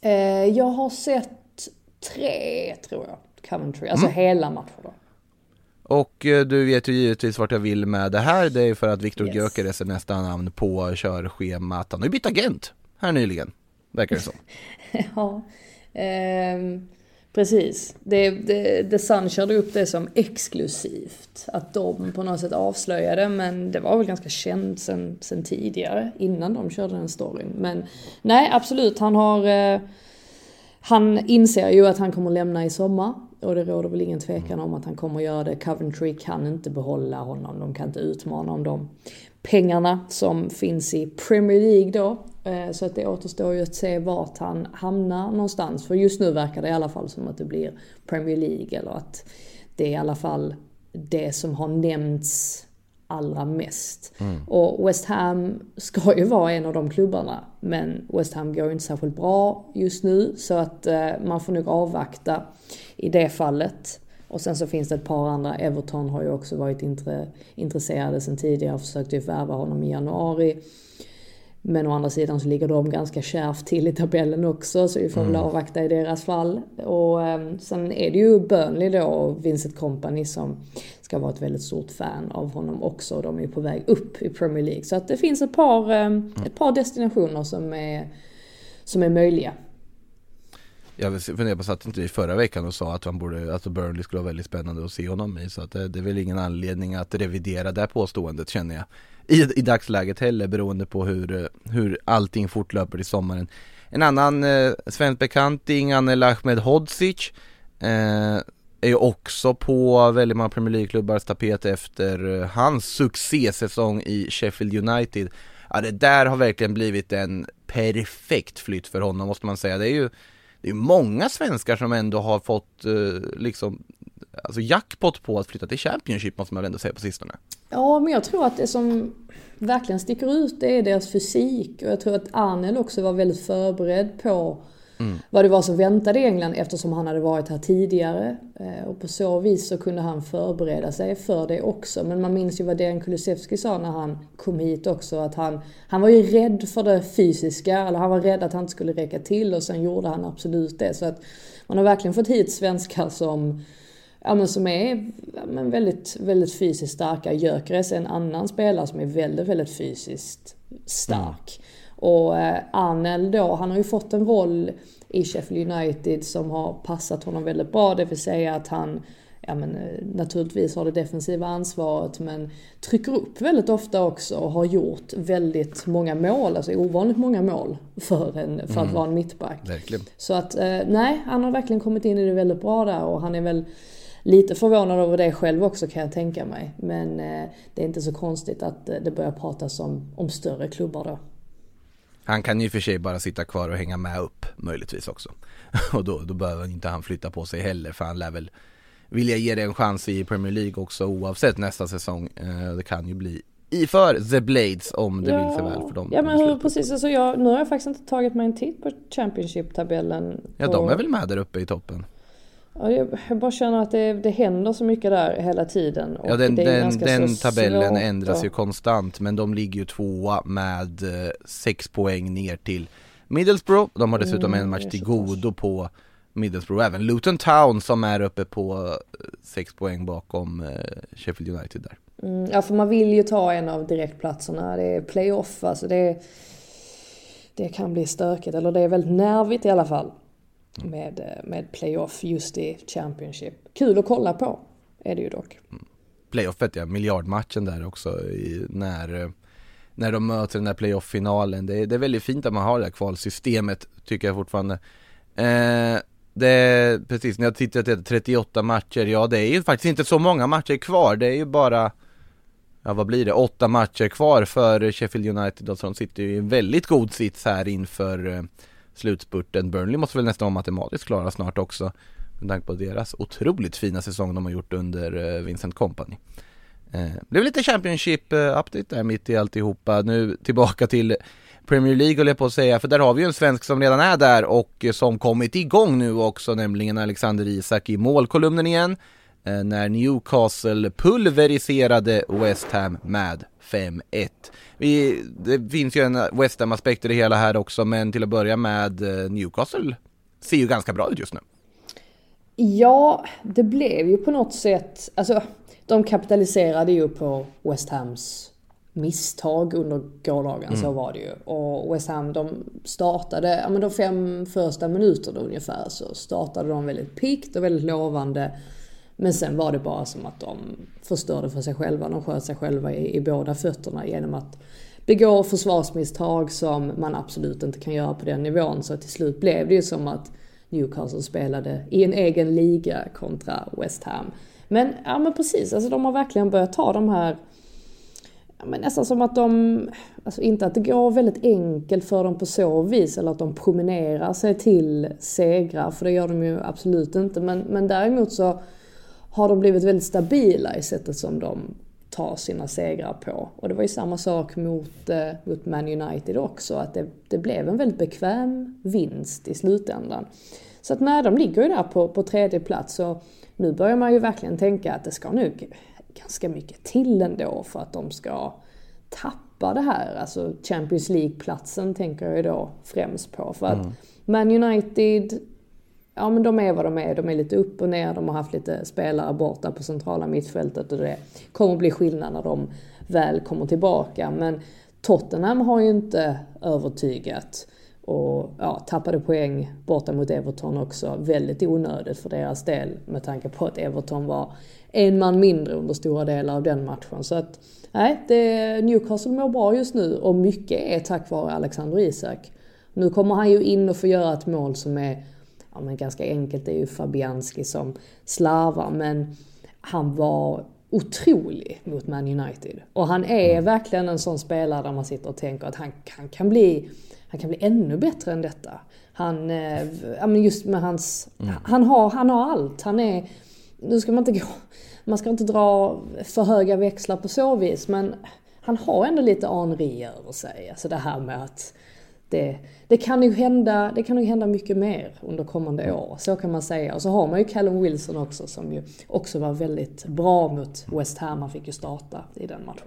Eh, jag har sett tre, tror jag, Coventry. Alltså hela matcher då. Och eh, du vet ju givetvis vart jag vill med det här. Det är för att Viktor Yes. Gyökeres är nästa namn på körschemat. Han har ju bytt agent här nyligen, verkar det som. (laughs) ja, ehm, precis. Det, det, The Sun körde upp det som exklusivt. Att de på något sätt avslöjade, men det var väl ganska känt sen, sen tidigare, innan de körde den storyn. Men nej, absolut, han har... Eh, han inser ju att han kommer lämna i sommar. Och det råder väl ingen tvekan om att han kommer göra det. Coventry kan inte behålla honom. De kan inte utmana om de pengarna som finns i Premier League då. Eh, så att det återstår ju att se vart han hamnar någonstans. För just nu verkar det i alla fall som att det blir Premier League. Eller att det är i alla fall det som har nämnts allra mest. Och West Ham ska ju vara en av de klubbarna. Men West Ham går ju inte särskilt bra just nu. Så att eh, man får nog avvakta i det fallet. Och sen så finns det ett par andra. Everton har ju också varit intre, intresserade sen tidigare. och Försökte ju värva honom i januari. Men å andra sidan så ligger de ganska kärvt till i tabellen också, så vi får väl avvakta i deras fall. Och eh, sen är det ju Burnley då och Vincent Company som ska vara ett väldigt stort fan av honom också. De är ju på väg upp i Premier League. Så att det finns ett par, eh, ett par destinationer som är, som är möjliga. Jag funderar på, satt inte i förra veckan och sa att, han borde, att Burnley skulle vara väldigt spännande att se honom i Så att det, det är väl ingen anledning att revidera det påståendet känner jag i, i dagsläget heller beroende på hur, eh, hur allting fortlöper i sommaren En annan eh, svensk bekanting, Anel Ahmed Hodzic eh, är ju också på väldigt många Premier League-klubbars tapet efter eh, hans succésäsong i Sheffield United Ja det där har verkligen blivit en perfekt flytt för honom måste man säga. Det är ju det är många svenskar som ändå har fått eh, liksom Alltså jackpot på att flytta till Championship måste man väl ändå säga på sistone. Ja, men jag tror att det som verkligen sticker ut det är deras fysik. Och jag tror att Arnel också var väldigt förberedd på vad det var som väntade England eftersom han hade varit här tidigare. Eh, Och på så vis så kunde han förbereda sig för det också. Men man minns ju vad Dejan Kulusevski sa när han kom hit också. Att han, han var ju rädd för det fysiska. Eller han var rädd att han inte skulle räcka till och sen gjorde han absolut det. Så att man har verkligen fått hit svenskar som ja, men som är ja, men väldigt, väldigt fysiskt starka. Gyökeres är en annan spelare som är väldigt, väldigt fysiskt stark. Och eh, Arnel då, han har ju fått en roll i Sheffield United som har passat honom väldigt bra. Det vill säga att han ja men eh, naturligtvis har det defensiva ansvaret men trycker upp väldigt ofta också och har gjort väldigt många mål, alltså ovanligt många mål för, en, för att Mm. vara en mittback. Verkligen. Så att eh, nej, han har verkligen kommit in i det väldigt bra där och han är väl lite förvånad över det själv också kan jag tänka mig. Men eh, det är inte så konstigt att eh, det börjar pratas om, om större klubbar då. Han kan ju för sig bara sitta kvar och hänga med upp möjligtvis också. (laughs) Och då, då behöver inte han flytta på sig heller för han lär väl vilja ge det en chans i Premier League också oavsett nästa säsong. Eh, Det kan ju bli i för The Blades om det vill sig väl för dem. Ja men hur, precis, alltså jag, nu har jag faktiskt inte tagit mig en titt på Championship-tabellen. Ja de är väl med där uppe i toppen. Ja, jag, bara känner att det, det händer så mycket där hela tiden. Och Ja den, den, den tabellen svårt ändras ju konstant men de ligger ju tvåa med eh, sex poäng ner till Middlesbrough. De har dessutom Mm, en match till godo på Middlesbrough. Även Luton Town som är uppe på eh, sex poäng bakom eh, Sheffield United där. Mm, ja för man vill ju ta en av direktplatserna. Det är playoff, alltså det, det kan bli stökigt. Eller det är väldigt nervigt i alla fall. Med, eh, med playoff just i Championship. Kul att kolla på är det ju dock. Mm. Playoffet ja, miljardmatchen där också i, när, eh, när de möter den där playoff-finalen. Det, är- det är väldigt fint att man har det där kvalsystemet tycker jag fortfarande. Eh, det är, precis, när jag tittar till 38 matcher, ja det är ju faktiskt inte så många matcher kvar. Det är ju bara, ja vad blir det, åtta matcher kvar för Sheffield United och så de sitter ju i en väldigt god sits här inför eh, slutspurten. Burnley måste väl nästan vara matematiskt klara snart också. Med tanke på deras otroligt fina säsong de har gjort under eh, Vincent Company. Eh, det blev lite Championship-update där mitt i alltihopa. Nu tillbaka till Premier League höll jag på att säga, för där har vi ju en svensk som redan är där och eh, som kommit igång nu också, nämligen Alexander Isak i målkolumnen igen. Eh, när Newcastle pulveriserade West Ham med 5-1. Vi, det finns ju en West Ham-aspekt i det hela här också, men till att börja med eh, Newcastle ser ju ganska bra ut just nu. Ja, det blev ju på något sätt, alltså de kapitaliserade ju på West Hams misstag under gårdagen, så Mm. var det ju. Och West Ham de startade, ja men de fem första minuterna ungefär så startade de väldigt pikt och väldigt lovande. Men sen var det bara som att de förstörde för sig själva. De sköt sig själva i, i båda fötterna genom att begå försvarsmisstag som man absolut inte kan göra på den nivån. Så till slut blev det ju som att Newcastle spelade i en egen liga kontra West Ham. Men ja men precis, alltså de har verkligen börjat ta de här Ja, men nästan som att de, alltså inte att det går väldigt enkelt för dem på så vis eller att de promenerar sig till segrar, för det gör de ju absolut inte. Men, men däremot så har de blivit väldigt stabila i sättet som de tar sina segrar på. Och det var ju samma sak mot, eh, mot Man United också, att det, det blev en väldigt bekväm vinst i slutändan. Så att nej, de ligger ju där på, på tredje plats och nu börjar man ju verkligen tänka att det ska nog ganska mycket till ändå för att de ska tappa det här. Alltså Champions League-platsen tänker jag ju då främst på. För att Mm. Man United, ja men de är vad de är. De är lite upp och ner. De har haft lite spelare borta på centrala mittfältet och det kommer bli skillnad när de väl kommer tillbaka. Men Tottenham har ju inte övertygat och ja, tappade poäng borta mot Everton också. Väldigt onödigt för deras del med tanke på att Everton var en man mindre under stora delar av den matchen. Så att nej, det, Newcastle mår bra just nu och mycket är tack vare Alexander Isak. Nu kommer han ju in och får göra ett mål som är ja, men ganska enkelt. Det är ju Fabianski som slarvar men han var otrolig mot Man United. Och han är verkligen en sån spelare där man sitter och tänker att han, han, kan, bli, han kan bli ännu bättre än detta. Han, eh, ja men just med hans, han, har, han har allt. Han är, nu ska man inte gå, man ska inte dra för höga växlar på så vis men han har ändå lite Henri över sig. Alltså det här med att det, det, kan ju hända, det kan nog hända mycket mer under kommande år. Så kan man säga. Och så har man ju Callum Wilson också som ju också var väldigt bra mot West Ham. Han fick ju starta i den matchen.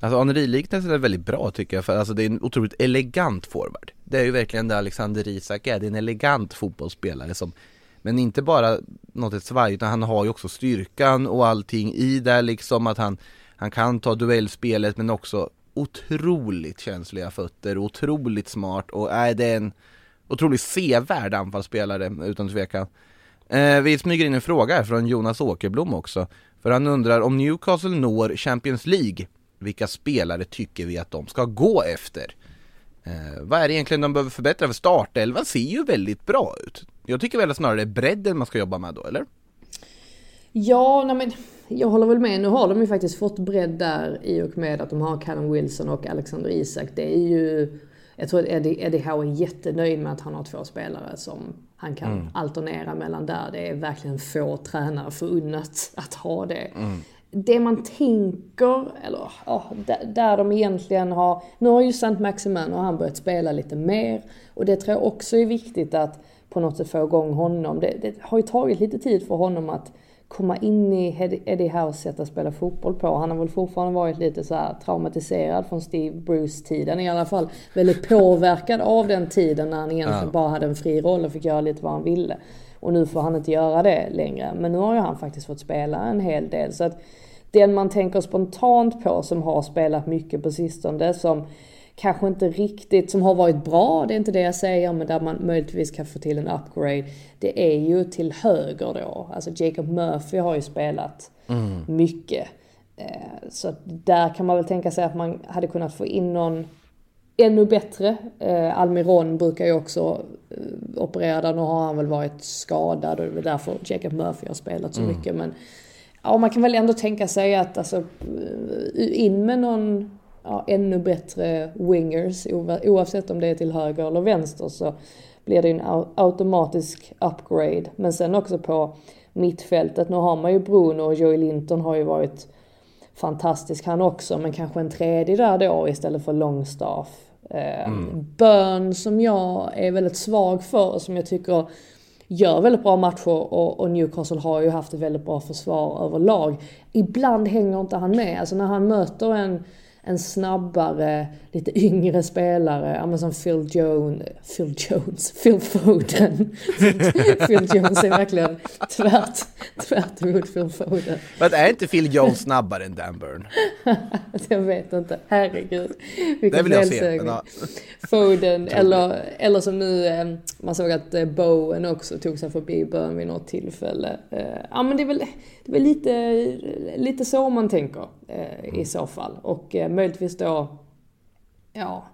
Alltså Henri-liknelsen är väldigt bra tycker jag, för alltså det är en otroligt elegant forward. Det är ju verkligen det Alexander Isak är, det är en elegant fotbollsspelare som Men inte bara något svaj, utan han har ju också styrkan och allting i det liksom att han Han kan ta duellspelet men också otroligt känsliga fötter, otroligt smart och är det är en otroligt sevärd anfallsspelare utan tvekan Eh, vi smyger in en fråga här från Jonas Åkerblom också. För han undrar om Newcastle når Champions League, vilka spelare tycker vi att de ska gå efter? Eh, vad är det egentligen de behöver förbättra? För startelvan ser ju väldigt bra ut. Jag tycker väl snarare det är bredden man ska jobba med då, eller? Ja, nej men jag håller väl med. Nu har de ju faktiskt fått bredd där i och med att de har Callum Wilson och Alexander Isak. Det är ju... Jag tror att Eddie, Eddie Howe är jättenöjd med att han har två spelare som han kan Mm. alternera mellan där. Det är verkligen få tränare förunnat att ha det. Mm. Det man tänker, eller ja, där, de egentligen har... Nu har ju St. Maximan och han börjat spela lite mer. Och det tror jag också är viktigt att på något sätt få igång honom. Det, det har ju tagit lite tid för honom att komma in i Eddie Howes sätt att spela fotboll på. Han har väl fortfarande varit lite så här traumatiserad från Steve Bruce-tiden. I alla fall väldigt påverkad av den tiden när han egentligen Ja. bara hade en fri roll och fick göra lite vad han ville. Och nu får han inte göra det längre. Men nu har ju han faktiskt fått spela en hel del. Så att den man tänker spontant på som har spelat mycket på sistone, som kanske inte riktigt, som har varit bra, det är inte det jag säger, men där man möjligtvis kan få till en upgrade. Det är ju till höger då. Alltså Jacob Murphy har ju spelat Mm. mycket. Eh, Så där kan man väl tänka sig att man hade kunnat få in någon ännu bättre. Eh, Almiron brukar ju också eh, operera där. Nu har han väl varit skadad och det är därför Jacob Murphy har spelat så Mm. mycket. Men ja, man kan väl ändå tänka sig att alltså, in med någon ja, ännu bättre wingers oavsett om det är till höger eller vänster så blir det en au- automatisk upgrade. Men sen också på mittfältet, nu har man ju Bruno och Joey Linton har ju varit fantastisk han också, men kanske en tredje där då istället för Longstaff. Eh, Mm. Burn som jag är väldigt svag för och som jag tycker gör väldigt bra matcher och, och Newcastle har ju haft ett väldigt bra försvar överlag. Ibland hänger inte han med, alltså när han möter en en snabbare, lite yngre spelare, ja men som Phil Jones, Phil Jones, Phil Foden. (laughs) Phil Jones är verkligen tvärt, tvärt emot Phil Foden. Men är inte Phil Jones snabbare än Dan Burn? (laughs) jag vet inte, herregud. Det Vilken. Men, ja. Foden, eller, eller som nu, eh, man såg att eh, Bowen också tog sig förbi Burn vid något tillfälle. Eh, Ja men det är väl, det är väl lite, lite så man tänker i så fall. Och möjligtvis då, ja,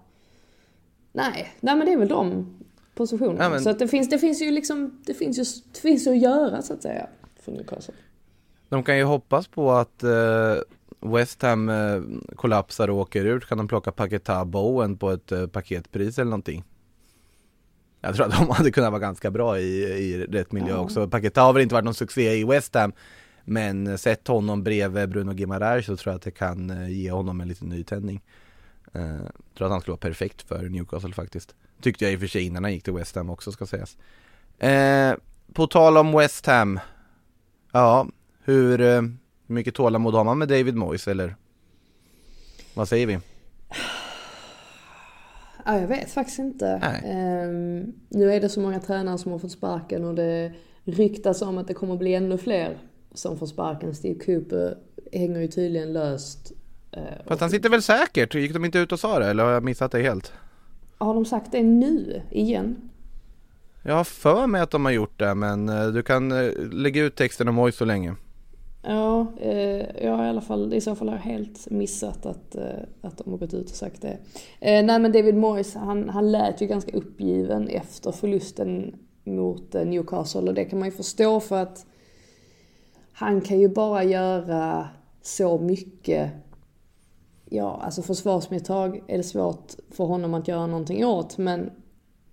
nej, nej men det är väl de positionerna. Ja, men- Så att det finns, det finns ju liksom, det finns ju, det finns ju att göra så att säga för Newcastle. De kan ju hoppas på att eh, West Ham eh, kollapsar och åker ut. Kan de plocka Paketa Bowen på ett eh, paketpris eller någonting? Jag tror att de (laughs) hade kunnat vara ganska bra i, i rätt miljö Ja. också. Paketa har väl inte varit någon succé i West Ham. Men sett honom bredvid Bruno Guimaraes så tror jag att det kan eh, ge honom en liten nytändning. Eh, tror att han skulle vara perfekt för Newcastle faktiskt. Tyckte jag i och för sig innan han gick till West Ham också ska sägas. Eh, på tal om West Ham. Ja, hur eh, mycket tålamod har man med David Moyes eller? Vad säger vi? Ja, jag vet faktiskt inte. Ehm, nu är det så många tränare som har fått sparken och det ryktas om att det kommer bli ännu fler som får sparken. Steve Cooper hänger ju tydligen löst. Eh, Fast han sitter väl säkert? Gick de inte ut och sa det eller har jag missat det helt? har de sagt det nu igen? Jag har för mig att de har gjort det men eh, du kan eh, lägga ut texten om Moyes så länge. Ja, eh, jag har i alla fall, i så fall har jag helt missat att, eh, att de har gått ut och sagt det. Eh, nej men David Moyes, han, han lät ju ganska uppgiven efter förlusten mot Newcastle och det kan man ju förstå för att han kan ju bara göra så mycket. Ja, alltså försvarsmisstag är det svårt för honom att göra någonting åt men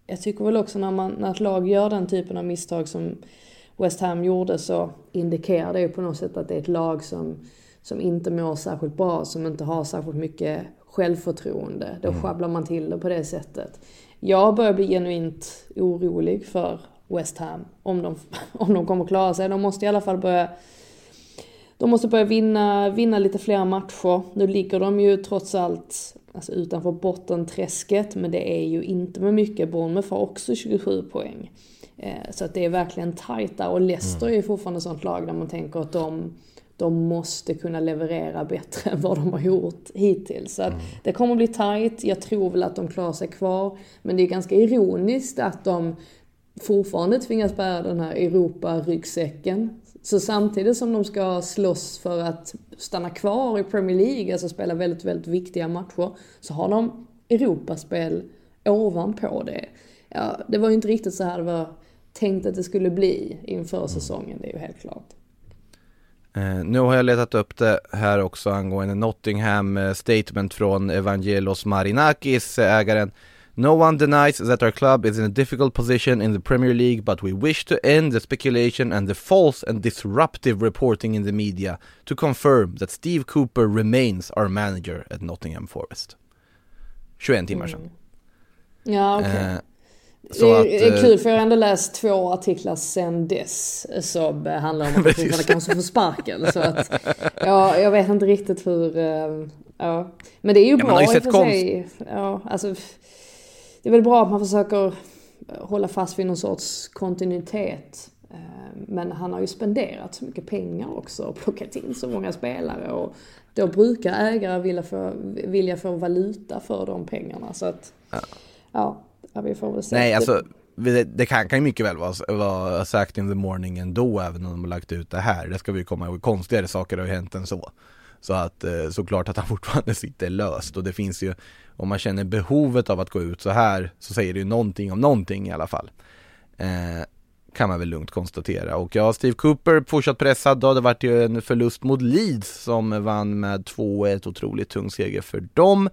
jag tycker väl också när, man, när ett lag gör den typen av misstag som West Ham gjorde så indikerar det ju på något sätt att det är ett lag som, som inte mår särskilt bra, som inte har särskilt mycket självförtroende. Då Mm. sjabblar man till det på det sättet. Jag börjar bli genuint orolig för West Ham. Om de, (laughs) om de kommer klara sig. De måste i alla fall börja de måste börja vinna, vinna lite fler matcher. Nu ligger de ju trots allt alltså utanför bottenträsket, men det är ju inte med mycket. Bournemouth har också 27 poäng. Eh, så att det är verkligen tajt där. Och Leicester är ju fortfarande ett sånt lag där man tänker att de, de måste kunna leverera bättre (laughs) än vad de har gjort hittills. Så att det kommer bli tajt. Jag tror väl att de klarar sig kvar. Men det är ganska ironiskt att de fortfarande tvingas bära den här Europa-ryggsäcken. Så samtidigt som de ska slåss för att stanna kvar i Premier League, alltså spela väldigt, väldigt viktiga matcher, så har de Europaspel ovanpå det. Ja, det var ju inte riktigt så här det var tänkt att det skulle bli inför säsongen, det är ju helt klart. Eh, nu har jag letat upp det här också angående Nottingham eh, statement från Evangelos Marinakis, eh, ägaren. No one denies that our club is in a difficult position in the Premier League, but we wish to end the speculation and the false and disruptive reporting in the media to confirm that Steve Cooper remains our manager at Nottingham Forest. 21 timmar sedan. Ja, okej. Eh, Det så är, att, det är eh, kul för jag har ändå läst två artiklar sen dess som handlar om att (laughs) han kanske får sparken. Så att, ja, jag vet inte riktigt hur, eh, ja. Men det är ju Ja, bra i och för sig. Ja, alltså, det är väl bra att man försöker hålla fast vid någon sorts kontinuitet. Eh, Men han har ju spenderat så mycket pengar också och plockat in så många spelare. Och då brukar ägare vilja få, vilja få valuta för de pengarna. Så att, ja, ja vi får väl se. Nej, alltså det, det kan, kan ju mycket väl vara, vara sagt in the morning ändå även om de har lagt ut det här. Det ska vi komma ihåg, konstigare saker har ju hänt än så. Så att eh, såklart att han fortfarande sitter löst och det finns ju, om man känner behovet av att gå ut så här så säger det ju någonting om någonting i alla fall. Eh, kan man väl lugnt konstatera. Och ja, Steve Cooper fortsatt pressad då. Det vart ju en förlust mot Leeds som vann med 2-1. Otroligt tung seger för dem.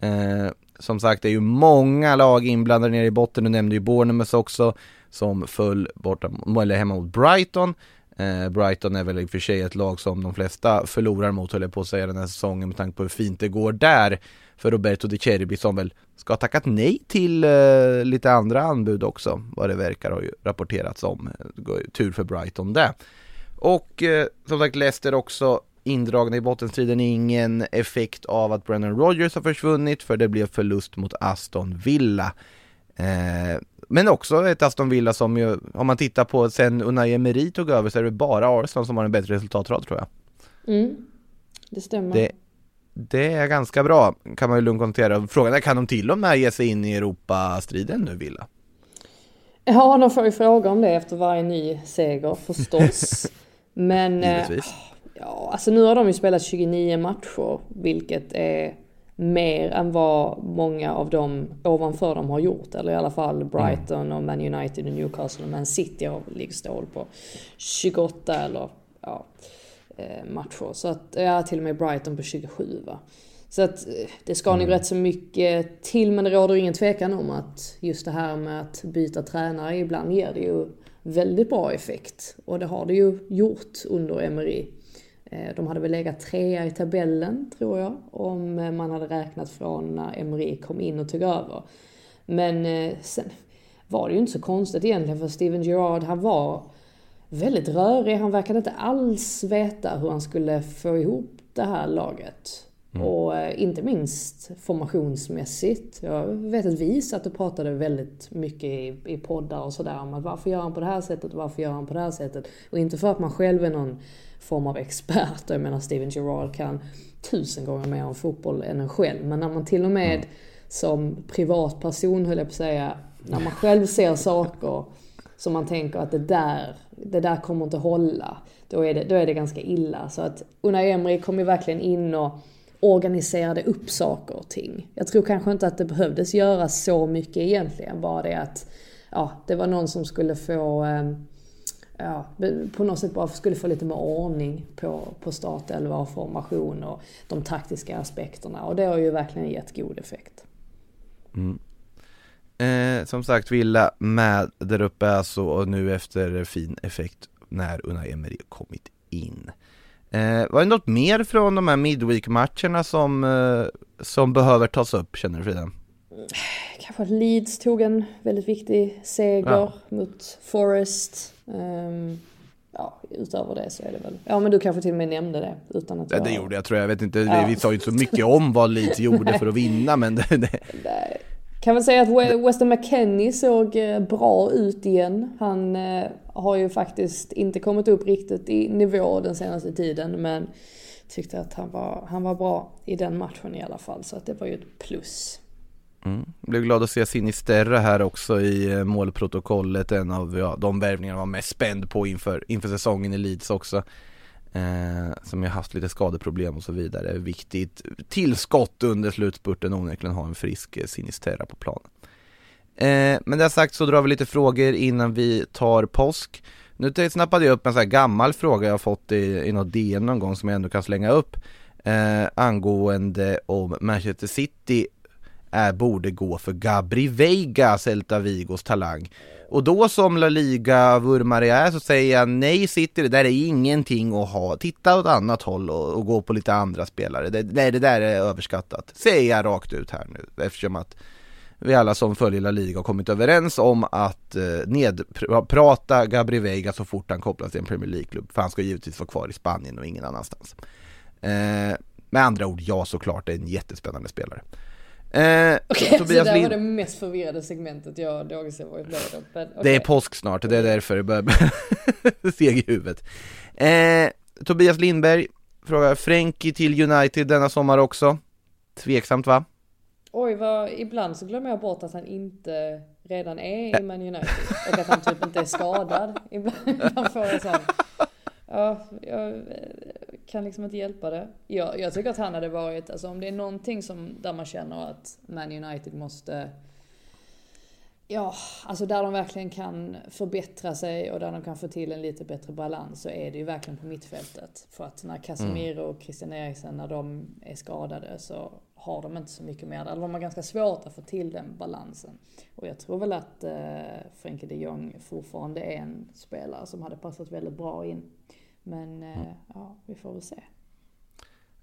Eh, som sagt, det är ju många lag inblandade nere i botten. Du nämnde ju Bournemouth också som föll borta, eller hemma mot Brighton. Eh, Brighton är väl i och för sig ett lag som de flesta förlorar mot, höll jag på att säga, den här säsongen med tanke på hur fint det går där för Roberto De Cerbi som väl ska ha tackat nej till eh, lite andra anbud också, vad det verkar har ju rapporterats om. Ju tur för Brighton det. Och eh, som sagt Leicester också indragna i bottenstriden, ingen effekt av att Brennan Rodgers har försvunnit för det blev förlust mot Aston Villa. Eh, men också ett Aston Villa som ju, om man tittar på sen Unai Emery tog över så är det bara Arsenal som har en bättre resultatrad tror jag. Mm, det stämmer. Det, det är ganska bra kan man ju lugnt konstatera. Frågan är kan de till och med ge sig in i Europastriden nu Villa? Ja, de får ju fråga om det efter varje ny seger förstås. (laughs) Men eh, Givetvis. ja, alltså nu har de ju spelat 29 matcher, vilket är mer än vad många av dem ovanför dem har gjort. Eller i alla fall Brighton och Man United och Newcastle och Man City har ligger stål på 28 eller ja, matcher. Så att, ja, till och med Brighton på 27 va. Så att eh, det ska nog rätt så mycket till men det råder ingen tvekan om att just det här med att byta tränare ibland ger det ju väldigt bra effekt. Och det har det ju gjort under Emery. Eh, De hade väl legat trea i tabellen tror jag om eh, man hade räknat från när Emery kom in och tog över. Men eh, sen var det ju inte så konstigt egentligen för Steven Gerrard han var väldigt rörig. Han verkade inte alls veta hur han skulle få ihop det här laget. Och eh, inte minst formationsmässigt. Jag vet att vi satt och pratade väldigt mycket i, i poddar och sådär om att varför gör han på det här sättet och varför gör han på det här sättet. Och inte för att man själv är någon form av expert. Jag menar Steven Gerrard kan tusen gånger mer om fotboll än en själv. Men när man till och med som privatperson höll jag på att säga, när man själv ser saker som man tänker att det där, det där kommer inte hålla. Då är det, då är det ganska illa. Så att Unai Emery kom ju verkligen in och organiserade upp saker och ting. Jag tror kanske inte att det behövdes göra så mycket egentligen. Bara det att ja, det var någon som skulle få eh, ja, på något sätt bara skulle få lite mer ordning på, på startelva och formation och de taktiska aspekterna. Och det har ju verkligen gett god effekt. Mm. Eh, som sagt, Villa med där uppe alltså och nu efter fin effekt när Unai Emery kommit in. Eh, var det något mer från de här Midweek-matcherna som, eh, som behöver tas upp, känner du Frida? Kanske att Leeds tog en väldigt viktig seger Ja. mot Forest. Ehm, ja, utöver det så är det väl... Ja, men du kanske till och med nämnde det utan att Ja, jag... det gjorde jag tror jag, jag vet inte, Ja. vi sa ju inte så mycket om vad Leeds (laughs) gjorde för att vinna men det, det, kan väl säga att Weston McKennie såg eh, bra ut igen. Han eh, har ju faktiskt inte kommit upp riktigt i nivå den senaste tiden men tyckte att han var, han var bra i den matchen i alla fall så att det var ju ett plus. Mm. Blev glad att se Sinisterra här också i eh, målprotokollet, en av ja, de värvningar man var mest spänd på inför, inför säsongen i Leeds också. Eh, som ju haft lite skadeproblem och så vidare. Viktigt tillskott under slutspurten onekligen ha en frisk eh, Sinisterra på planen. Eh, men det sagt så drar vi lite frågor innan vi tar påsk. Nu snappade jag upp en sån här gammal fråga jag fått i, i något DN någon gång som jag ändå kan slänga upp eh, angående om Manchester City är, borde gå för Gabri Veiga, Celta Vigos talang. Och då som La Liga-vurmare är så säger jag nej City, det där är ingenting att ha. Titta åt annat håll och, och gå på lite andra spelare. Det, nej, det där är överskattat. Säger jag rakt ut här nu eftersom att vi alla som följer La Liga har kommit överens om att eh, nedprata Gabri Veiga så fort han kopplas till en Premier League-klubb. För han ska givetvis vara kvar i Spanien och ingen annanstans. Eh, med andra ord, ja såklart, det är en jättespännande spelare. Eh, okay, så det var det mest förvirrade segmentet jag någonsin varit med om. Okay. Det är påsk snart, det är därför det börjar (laughs) seg i huvudet. Eh, Tobias Lindberg frågar, Frenkie till United denna sommar också? Tveksamt va? Oj, vad, ibland så glömmer jag bort att han inte redan är i Man United. Och att han typ inte är skadad. (laughs) Ibland, ibland får jag sån... Ja, jag kan liksom inte hjälpa det. Jag, jag tycker att han hade varit, alltså om det är någonting som, där man känner att Man United måste Ja, alltså där de verkligen kan förbättra sig och där de kan få till en lite bättre balans så är det ju verkligen på mittfältet. För att när Casemiro och Christian Eriksen, när de är skadade så har de inte så mycket mer. Där de har ganska svårt att få till den balansen. Och jag tror väl att eh, Frenkie de Jong fortfarande är en spelare som hade passat väldigt bra in. Men eh, mm. ja, vi får väl se.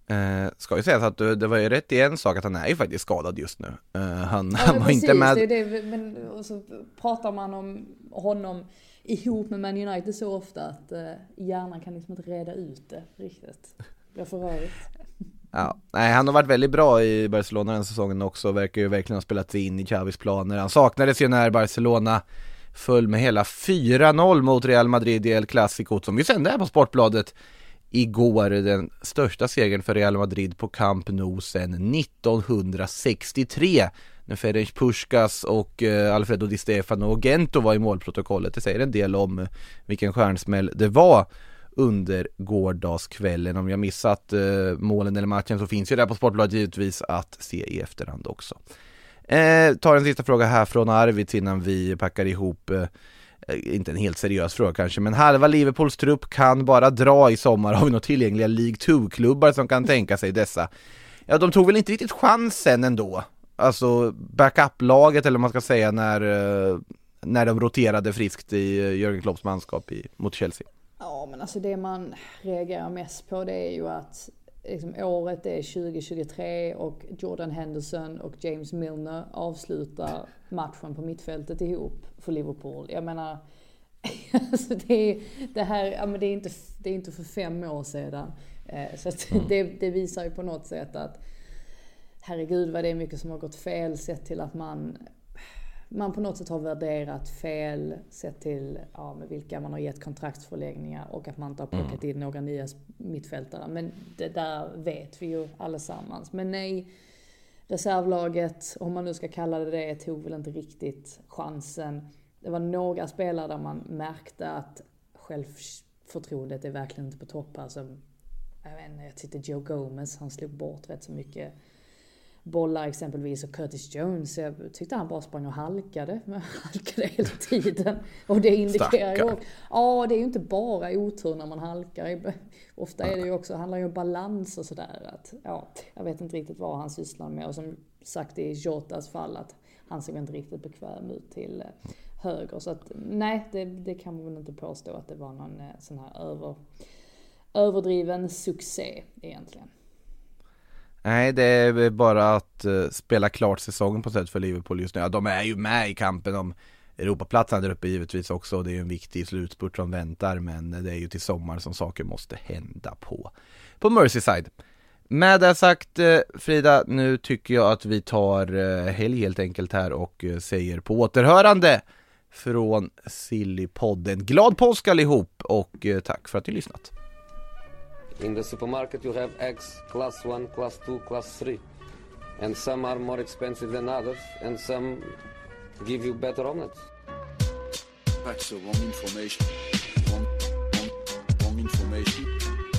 Eh, ska ju sägas att du, det var ju rätt i en sak att han är ju faktiskt skadad just nu. Eh, han, ja, han var precis, inte med. Det är det, men så pratar man om honom ihop med Man United så ofta att eh, hjärnan kan liksom inte reda ut det riktigt. Jag får rörigt. Ja, nej han har varit väldigt bra i Barcelona den säsongen också, verkar ju verkligen ha spelat sig in i Xavis planer. Han saknades ju när Barcelona föll med hela 4-0 mot Real Madrid i El Clasico som vi sände här på Sportbladet igår. Den största segern för Real Madrid på Camp Nou sedan 1963 när Ferenc Puskas och eh, Alfredo Di Stefano och Gento var i målprotokollet. Det säger en del om eh, vilken stjärnsmäll det var under gårdagskvällen. Om jag missat eh, målen eller matchen så finns ju det på Sportbladet givetvis att se i efterhand också. Eh, tar en sista fråga här från Arvids innan vi packar ihop eh, eh, inte en helt seriös fråga kanske, men halva Liverpools trupp kan bara dra i sommar. Har vi några tillgängliga League 2-klubbar som kan tänka sig dessa? Ja, de tog väl inte riktigt chansen ändå. Alltså backup-laget eller vad man ska säga när, eh, när de roterade friskt i eh, Jörgen Klopps manskap i, mot Chelsea. Ja, men alltså det man reagerar mest på det är ju att liksom, året är 2023 och Jordan Henderson och James Milner avslutar matchen på mittfältet ihop för Liverpool. Jag menar, (laughs) alltså det, är, det här ja, men det är, inte, det är inte för fem år sedan. Eh, så mm. (laughs) det, det visar ju på något sätt att herregud vad det är mycket som har gått fel sett till att man man på något sätt har värderat fel sett till ja, med vilka man har gett kontraktsförlängningar och att man inte har plockat mm. in några nya mittfältare. Men det där vet vi ju allesammans. Men nej, reservlaget, om man nu ska kalla det det, tog väl inte riktigt chansen. Det var några spelare där man märkte att självförtroendet är verkligen inte på topp. Alltså, jag vet inte, jag tyckte Joe Gomez, han slog bort rätt så mycket bollar exempelvis och Curtis Jones, jag tyckte han bara sprang och halkade. (laughs) halkade hela tiden. Och det indikerar ju Ja, det är ju inte bara otur när man halkar. Ofta är det ju också, handlar ju om balans och sådär. Att, ja, jag vet inte riktigt vad han sysslar med. Och som sagt i Jotas fall att han såg inte riktigt bekväm ut till eh, höger. Så att nej, det, det kan man väl inte påstå att det var någon eh, sån här över, överdriven succé egentligen. Nej, det är bara att eh, spela klart säsongen på sätt för Liverpool just nu. Ja, de är ju med i kampen om Europaplatserna där uppe givetvis också. Det är ju en viktig slutspurt som väntar, men det är ju till sommar som saker måste hända på, på Merseyside. Med det sagt eh, Frida, nu tycker jag att vi tar eh, helg helt enkelt här och säger på återhörande från Sillypodden. Glad påsk allihop och tack för att ni lyssnat. In the supermarket you have eggs class 1, class 2, class 3. and some are more expensive than others, and some give you better omelets. That's the wrong information. Wrong, wrong, wrong information.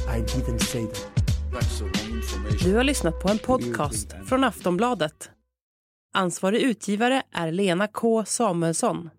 I didn't say that. That's the wrong information. Du har lyssnat på en podcast från Aftonbladet. Ansvarig utgivare är Lena K Samuelsson.